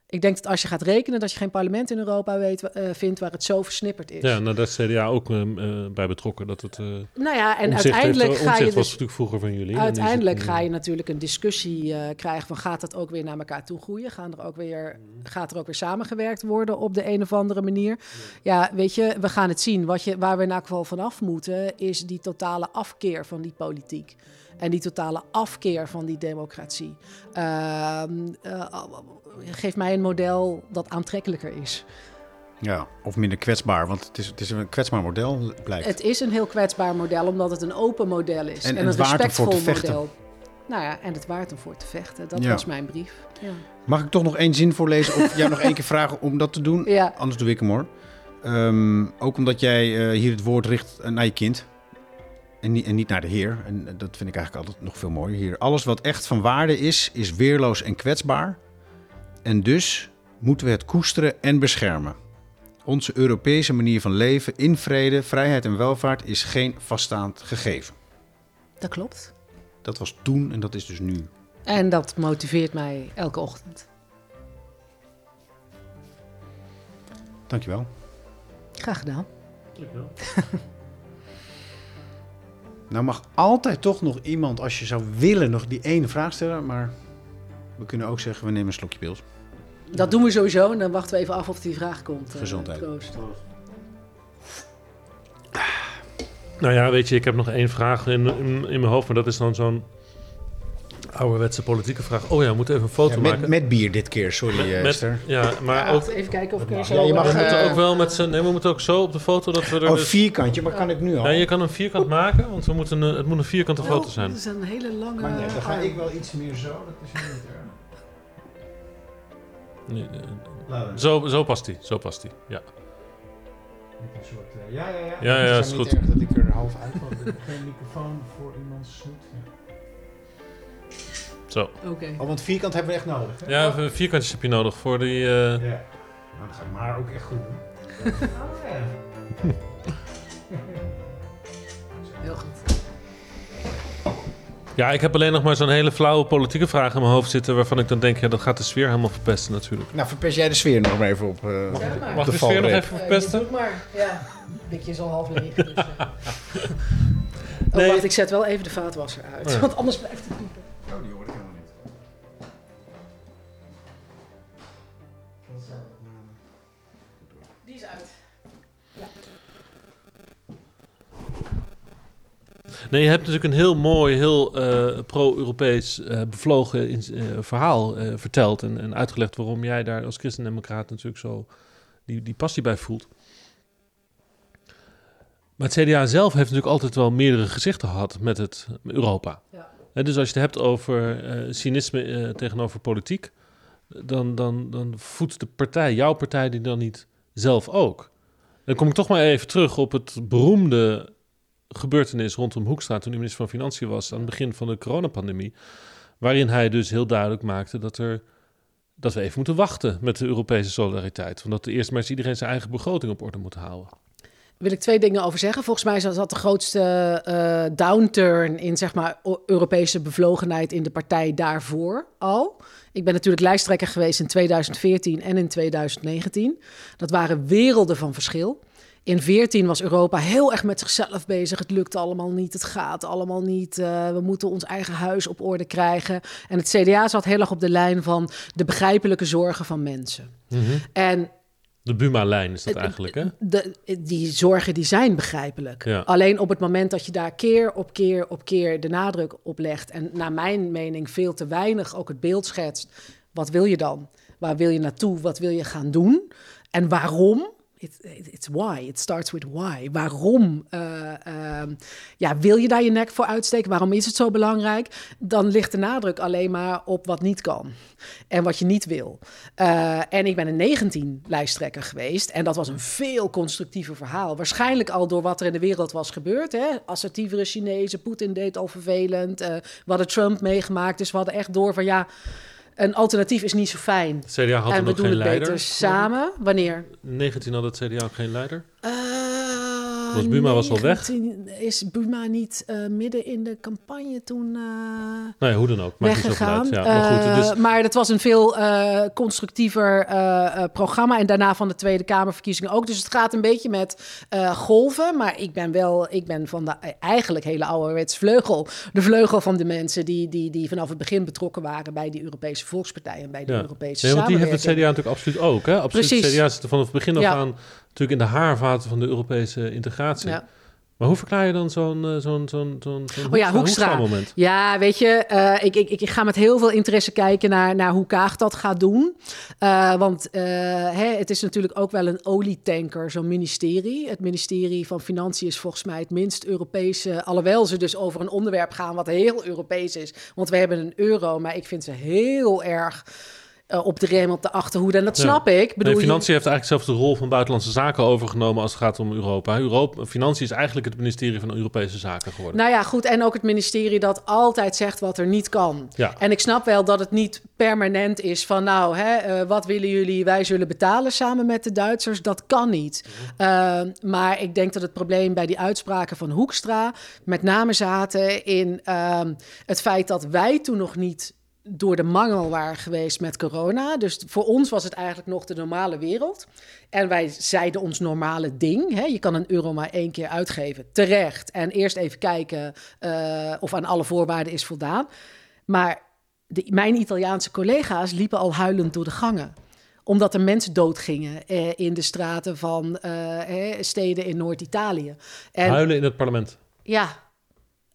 S1: Ik denk dat als je gaat rekenen, dat je geen parlement in Europa weet, eh, vindt waar het zo versnipperd is.
S3: Ja, nou, daar is CDA ook eh, eh, bij betrokken. Dat het, eh
S1: Nou ja, en uiteindelijk
S3: heeft,
S1: ga je
S3: was
S1: dus...
S3: natuurlijk vroeger van jullie.
S1: Uiteindelijk ga je natuurlijk een discussie krijgen van gaat het ook weer naar elkaar toe groeien? Gaan er ook weer, gaat er ook weer samengewerkt worden op de een of andere manier? Ja, weet je, we gaan het zien. Wat je, waar we in elk geval vanaf moeten, is die totale afkeer van die politiek. En die totale afkeer van die democratie. Eh, geef mij een model dat aantrekkelijker is.
S2: Ja, of minder kwetsbaar, want het is, het is een kwetsbaar model, blijkt.
S1: Het is een heel kwetsbaar model, omdat het een open model is.
S2: En-
S1: En,
S2: en
S1: een respectvol
S2: te vechten.
S1: model. Nou ja, en het waard om voor te vechten. Dat
S2: Ja.
S1: was mijn brief. Ja.
S2: Mag ik toch nog één zin voorlezen of jou nog één keer vragen om dat te doen?
S1: Ja.
S2: Anders doe ik hem hoor. Ehm, ook omdat jij eh, hier het woord richt eh, naar je kind. En niet, en niet naar de Heer. En eh, dat vind ik eigenlijk altijd nog veel mooier hier. Alles wat echt van waarde is, is weerloos en kwetsbaar. En dus moeten we het koesteren en beschermen. Onze Europese manier van leven in vrede, vrijheid en welvaart is geen vaststaand gegeven.
S1: Dat klopt.
S2: Dat was toen en dat is dus nu.
S1: En dat motiveert mij elke ochtend.
S2: Dankjewel.
S1: Graag gedaan.
S2: Nou mag altijd toch nog iemand, als je zou willen, nog die ene vraag stellen. Maar we kunnen ook zeggen, we nemen een slokje pils.
S1: Dat doen we sowieso en dan wachten we even af of die vraag komt. eh,
S2: Gezondheid.
S1: Proost.
S3: Nou ja, weet je, ik heb nog één vraag in, in, in mijn hoofd, maar dat is dan zo'n ouderwetse politieke vraag. Oh ja, we moeten even een foto
S2: Ja,
S3: maken.
S2: met, met bier dit keer, sorry eh,
S3: Met-
S2: Esther.
S3: ja, maar
S1: Ja,
S3: ook,
S1: even kijken of ik er
S2: Ja,
S1: zo...
S2: je mag,
S3: we moeten
S2: eh,
S3: ook wel met z'n... Nee, we moeten ook zo op de foto dat we er
S2: Oh,
S3: dus...
S2: vierkantje, maar kan ik nu al?
S3: Ja, je kan een vierkant maken, want we moeten een, het moet een vierkante
S1: oh,
S3: foto zijn.
S1: Dat is een hele lange...
S2: Maar nee, dan ga ik wel iets meer zo, dat is niet erg.
S3: Nee, eh, Zo, zo past die, zo past die. Ja.
S2: Met een soort, ja, ja, ja.
S3: Ja, ja, is
S2: niet
S3: goed.
S2: erg dat ik er half uit. Geen microfoon voor iemands snoet.
S3: Zo.
S1: Oké.
S2: Oh, want vierkant hebben we echt nodig. Hè?
S3: Ja, vierkantjes heb je nodig voor die... eh,
S2: Ja. Nou, dan ga ik maar ook echt goed doen. Oh, ja.
S1: Heel goed.
S3: Ja, ik heb alleen nog maar zo'n hele flauwe politieke vraag in mijn hoofd zitten... waarvan ik dan denk, ja, dat gaat de sfeer helemaal verpesten natuurlijk.
S2: Nou, verpest jij de sfeer nog maar even op. eh,
S1: Ja, maar.
S2: op
S3: Mag
S2: de
S3: de sfeer nog even verpesten?
S1: doe maar. Ja, het blikje is al half leeg. Dus, eh. oh,
S3: Nee.
S1: wacht, ik zet wel even de vaatwasser uit.
S3: Oh ja.
S1: Want anders blijft het piepen.
S3: Nee, je hebt natuurlijk een heel mooi, heel eh, pro-Europees eh, bevlogen in- eh, verhaal verteld. En, en uitgelegd waarom jij daar als christendemocraat natuurlijk zo die, die passie bij voelt. Maar het CDA zelf heeft natuurlijk altijd wel meerdere gezichten gehad met het Europa.
S1: Ja.
S3: Dus als je het hebt over cynisme tegenover politiek, dan, dan, dan voedt de partij, jouw partij, die dan niet zelf ook. Dan kom ik toch maar even terug op het beroemde gebeurtenis rondom Hoekstra toen hij minister van Financiën was aan het begin van de coronapandemie. Waarin hij dus heel duidelijk maakte dat, er, dat we even moeten wachten met de Europese solidariteit. Want dat er eerst maar eens iedereen zijn eigen begroting op orde moet houden.
S1: wil ik twee dingen over zeggen. Volgens mij is dat de grootste eh, downturn in zeg maar Europese bevlogenheid in de partij daarvoor al. Ik ben natuurlijk lijsttrekker geweest in 2014 en in 2019. Dat waren werelden van verschil. In 14 was Europa heel erg met zichzelf bezig. Het lukt allemaal niet, het gaat allemaal niet. eh, we moeten ons eigen huis op orde krijgen. En het CDA zat heel erg op de lijn van de begrijpelijke zorgen van mensen. En
S3: De Buma-lijn is dat eigenlijk, hè?
S1: de, die zorgen die zijn begrijpelijk.
S3: Ja.
S1: Alleen op het moment dat je daar keer op keer op keer de nadruk op legt... en naar mijn mening veel te weinig ook het beeld schetst... wat wil je dan? Waar wil je naartoe? Wat wil je gaan doen? En waarom? It, it- it's why. It starts with why. Waarom eh, ehm, ja, wil je daar je nek voor uitsteken? Waarom is het zo belangrijk? Dan ligt de nadruk alleen maar op wat niet kan en wat je niet wil. Eh, en ik ben een 19 lijsttrekker geweest en dat was een veel constructiever verhaal. Waarschijnlijk al door wat er in de wereld was gebeurd. Hè? Assertievere Chinezen, Poetin deed al vervelend. eh, we hadden Trump meegemaakt, dus we hadden echt door van ja, een alternatief is niet zo fijn.
S3: Het CDA had
S1: en we doen
S3: geen
S1: het
S3: leider.
S1: beter samen. Wanneer?
S3: In 19 had het CDA ook geen leider.
S1: Eh,
S3: Was Buma was al weg?
S1: 19 Is Buma niet eh, midden in de campagne toen eh,
S3: Nou ja, hoe dan ook. Niet
S1: weggegaan?
S3: Ja, maar goed,
S1: Eh, maar dat was een veel constructiever programma. En daarna van de Tweede Kamerverkiezingen ook. Dus het gaat een beetje met golven. Maar ik ben wel, ik ben van de eigenlijk hele ouderwets vleugel. De vleugel van de mensen die, die, die vanaf het begin betrokken waren bij die Europese Volkspartij en bij de
S3: ja.
S1: Europese
S3: Nee, want die heeft het CDA natuurlijk absoluut ook. Hè? Absoluut. Het. CDA zit er vanaf het begin af aan natuurlijk in de haarvaten van de Europese integratie.
S1: Ja.
S3: Maar hoe verklaar je dan zo'n eh, zo'n zo'n zo'n zo'n
S1: Oh ja, Hoekstra.
S3: moment?
S1: Ja, weet je, eh, ik, ik, ik ga met heel veel interesse kijken naar, naar hoe Kaag dat gaat doen. Eh, want hè, het is natuurlijk ook wel een olietanker, zo'n ministerie. Het ministerie van Financiën is volgens mij het minst Europese. Alhoewel ze dus over een onderwerp gaan wat heel Europees is. Want we hebben een euro, maar ik vind ze heel erg eh, op de rem op de achterhoede. En dat snap ik.
S3: Bedoel, nee, Financiën heeft eigenlijk zelfs de rol van buitenlandse zaken overgenomen als het gaat om Europa. Europa. Financiën is eigenlijk het ministerie van Europese Zaken geworden.
S1: Nou ja, goed. En ook het ministerie dat altijd zegt wat er niet kan. Ja. En ik snap wel dat het niet permanent is van nou, hè, uh, wat willen jullie? Wij zullen betalen samen met de Duitsers. Dat kan niet. Uh, maar ik denk dat het probleem bij die uitspraken van Hoekstra met name zaten in uh, het feit dat wij toen nog niet door de mangel waren geweest met corona. Dus voor ons was het eigenlijk nog de normale wereld. En wij zeiden ons normale ding. Hè? Je kan een euro maar één keer uitgeven. Terecht. En eerst even kijken uh, of aan alle voorwaarden is voldaan. Maar de, mijn Italiaanse collega's liepen al huilend door de gangen omdat er mensen doodgingen eh, in de straten van eh, steden in Noord-Italië.
S3: Huilen in het parlement?
S1: Ja,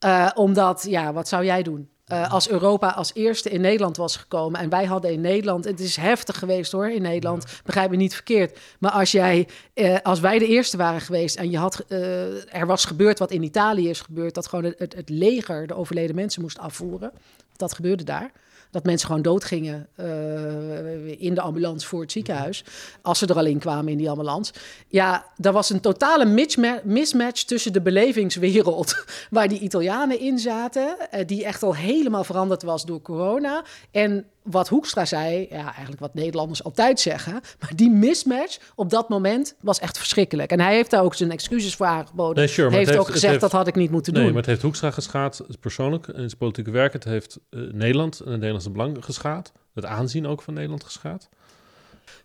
S1: uh, omdat, ja, wat zou jij doen? Uh, als Europa als eerste in Nederland was gekomen en wij hadden in Nederland, het is heftig geweest hoor in Nederland, begrijp me niet verkeerd. Maar als jij, uh, als wij de eerste waren geweest en je had, uh, er was gebeurd wat in Italië is gebeurd, dat gewoon het, het, het leger de overleden mensen moest afvoeren, dat gebeurde daar dat mensen gewoon doodgingen uh, in de ambulance voor het ziekenhuis. Als ze er al in kwamen in die ambulance. Ja, daar was een totale mismatch tussen de belevingswereld. waar die Italianen in zaten. Uh, die echt al helemaal veranderd was door corona. En wat Hoekstra zei, ja, eigenlijk wat Nederlanders altijd zeggen. Maar die mismatch op dat moment was echt verschrikkelijk. En hij heeft daar ook zijn excuses voor aangeboden. Nee, sure, heeft, heeft ook gezegd dat had ik niet moeten
S3: nee,
S1: doen.
S3: maar het heeft Hoekstra geschaad, persoonlijk in zijn politieke werk. Het heeft uh, Nederland en het Nederlandse belang geschaad. Het aanzien ook van Nederland geschaad.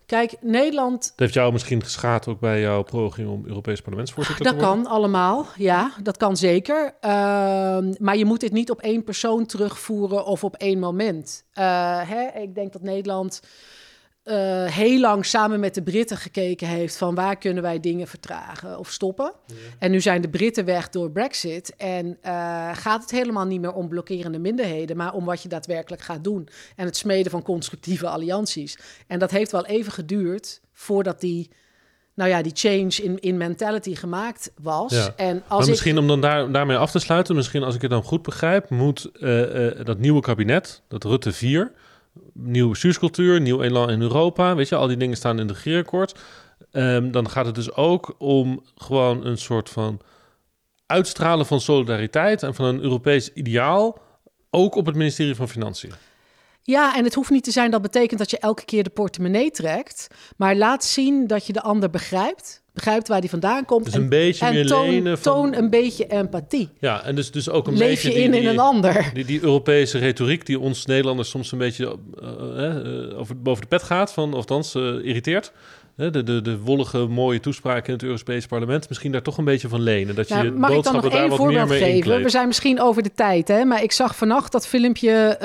S1: Kijk, Nederland. Het
S3: heeft jou misschien geschaad ook bij jouw poging om Europees parlementsvoorzitter
S1: dat
S3: te worden?
S1: Dat kan allemaal, ja, dat kan zeker. Uh, maar je moet dit niet op één persoon terugvoeren of op één moment. Uh, hè, ik denk dat Nederland uh, heel lang samen met de Britten gekeken heeft van waar kunnen wij dingen vertragen of stoppen. Ja. En nu zijn de Britten weg door Brexit en uh, gaat het helemaal niet meer om blokkerende minderheden, maar om wat je daadwerkelijk gaat doen en het smeden van constructieve allianties. En dat heeft wel even geduurd voordat die nou ja, die change in, in mentality gemaakt was. Ja. En als
S3: maar misschien om dan daar, daarmee af te sluiten, misschien als ik het dan goed begrijp, moet uh, dat nieuwe kabinet, dat Rutte 4, nieuwe bestuurscultuur, nieuw elan in Europa. Weet je, al die dingen staan in de regeerakkoord. Um, dan gaat het dus ook om gewoon een soort van uitstralen van solidariteit en van een Europees ideaal, ook op het ministerie van Financiën.
S1: Ja, en het hoeft niet te zijn dat betekent dat je elke keer de portemonnee trekt, maar laat zien dat je de ander begrijpt begrijpt waar die vandaan komt.
S3: Dus een en, beetje
S1: en toon, van... toon een beetje empathie.
S3: Ja, en dus, dus ook een
S1: Leef
S3: beetje...
S1: je in die, in een ander.
S3: Die, die, Europese retoriek die ons Nederlanders soms een beetje uh, uh, over, boven de pet gaat, van, of althans uh, irriteert. De, de, de wollige, mooie toespraken in het Europese parlement. Misschien daar toch een beetje van lenen. Dat je
S1: nou, mag ik dan nog één voorbeeld geven? We zijn misschien over de tijd, hè? maar ik zag vannacht dat filmpje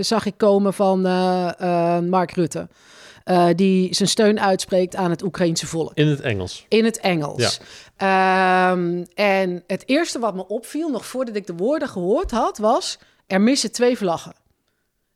S1: zag ik komen van Mark Rutte. Uh, die zijn steun uitspreekt aan het Oekraïense volk.
S3: In het Engels.
S1: In het Engels. Ja. Um, en het eerste wat me opviel, nog voordat ik de woorden gehoord had, was: er missen twee vlaggen.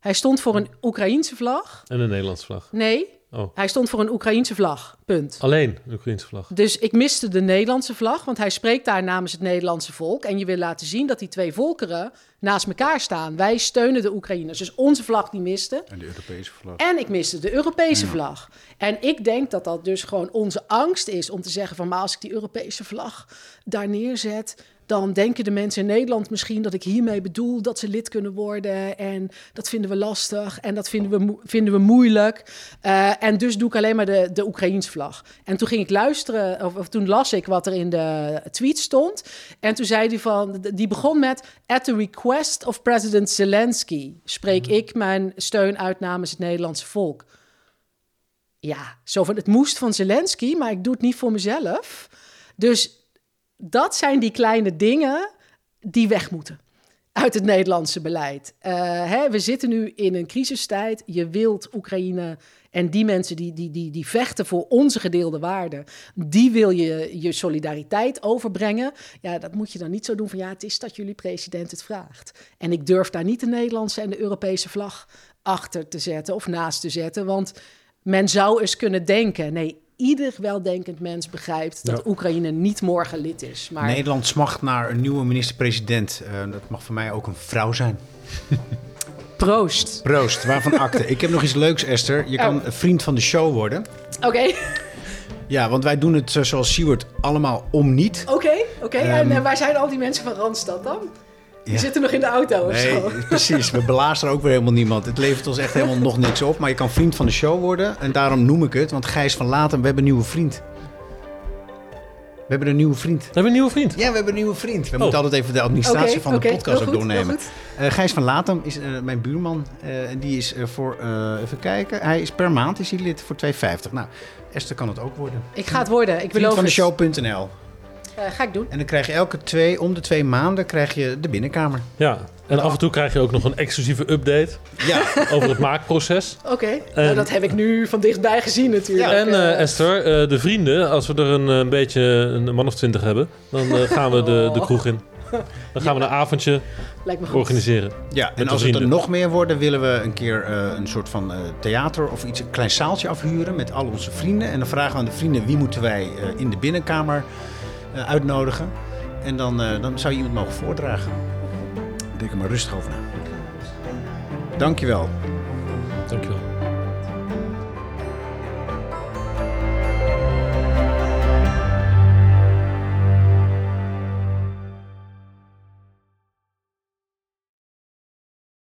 S1: Hij stond voor een Oekraïense vlag.
S3: En een Nederlandse vlag.
S1: Nee, Oh. Hij stond voor een Oekraïense vlag. Punt.
S3: Alleen een Oekraïense vlag.
S1: Dus ik miste de Nederlandse vlag, want hij spreekt daar namens het Nederlandse volk. En je wil laten zien dat die twee volkeren naast elkaar staan. Wij steunen de Oekraïners. Dus onze vlag die miste.
S2: En de Europese vlag.
S1: En ik miste de Europese ja. vlag. En ik denk dat dat dus gewoon onze angst is om te zeggen van... maar als ik die Europese vlag daar neerzet dan denken de mensen in Nederland misschien dat ik hiermee bedoel dat ze lid kunnen worden. En dat vinden we lastig en dat vinden we, vinden we moeilijk. Uh, en dus doe ik alleen maar de, de Oekraïense vlag. En toen ging ik luisteren, of, of, toen las ik wat er in de tweet stond. En toen zei hij van, die begon met... At the request of President Zelensky spreek mm. ik mijn steun uit namens het Nederlandse volk. Ja, zo van, het moest van Zelensky, maar ik doe het niet voor mezelf. Dus dat zijn die kleine dingen die weg moeten uit het Nederlandse beleid. Uh, hè, we zitten nu in een crisistijd. Je wilt Oekraïne en die mensen die, die, die, die vechten voor onze gedeelde waarden, die wil je je solidariteit overbrengen. Ja, dat moet je dan niet zo doen van ja, het is dat jullie president het vraagt. En ik durf daar niet de Nederlandse en de Europese vlag achter te zetten of naast te zetten, want men zou eens kunnen denken, nee, ieder weldenkend mens begrijpt dat ja. Oekraïne niet morgen lid is.
S2: Maar... Nederland smacht naar een nieuwe minister-president. Uh, dat mag voor mij ook een vrouw zijn.
S1: Proost.
S2: Proost, waarvan akte. Ik heb nog iets leuks, Esther. Je kan
S1: Oh.
S2: een vriend van de show worden.
S1: Oké,
S2: Ja, want wij doen het eh, zoals Siewert allemaal om niet.
S1: oké, oké.
S2: Ehm.
S1: En eh, waar zijn al die mensen van Randstad dan? Die
S2: Ja.
S1: zitten nog in de auto of
S2: Nee,
S1: zo.
S2: precies. We belazeren ook weer helemaal niemand. Het levert ons echt helemaal nog niks op. Maar je kan vriend van de show worden. En daarom noem ik het. Want Gijs van Laten, we hebben een nieuwe vriend. We hebben een nieuwe vriend.
S3: We hebben een nieuwe vriend.
S2: Ja, we hebben een nieuwe vriend. We
S3: Oh.
S2: moeten altijd even de administratie van de podcast ook
S1: goed,
S2: doornemen. Eh, Gijs van Latem is eh, mijn buurman. eh, en die is eh, voor, eh, even kijken, hij is per maand is hij lid voor 2,50. Nou, Esther kan het ook worden.
S1: Ik ga het worden, ik beloof het.
S2: Vriendvandeshow.nl
S1: Eh, ga ik doen.
S2: En dan krijg je elke twee, om de twee maanden, krijg je de binnenkamer.
S3: Ja. En af en toe krijg je ook nog een exclusieve update
S2: Ja,
S3: over het maakproces.
S1: Oké, nou, dat heb ik nu van dichtbij gezien natuurlijk.
S3: En eh,
S1: Eh,
S3: Esther, eh, de vrienden, als we er een, eh, beetje een man of twintig hebben, dan eh, gaan we de, de kroeg in. Dan gaan we een avondje
S1: lijkt me goed.
S3: organiseren.
S2: ja. en als het er nog meer worden, willen we een keer eh, een soort van eh, theater of iets, een klein zaaltje afhuren met al onze vrienden. En dan vragen we aan de vrienden wie moeten wij eh, in de binnenkamer eh, uitnodigen. En dan, eh, dan zou je iemand mogen voordragen. Denk er maar rustig over na. Dankjewel.
S3: Dankjewel.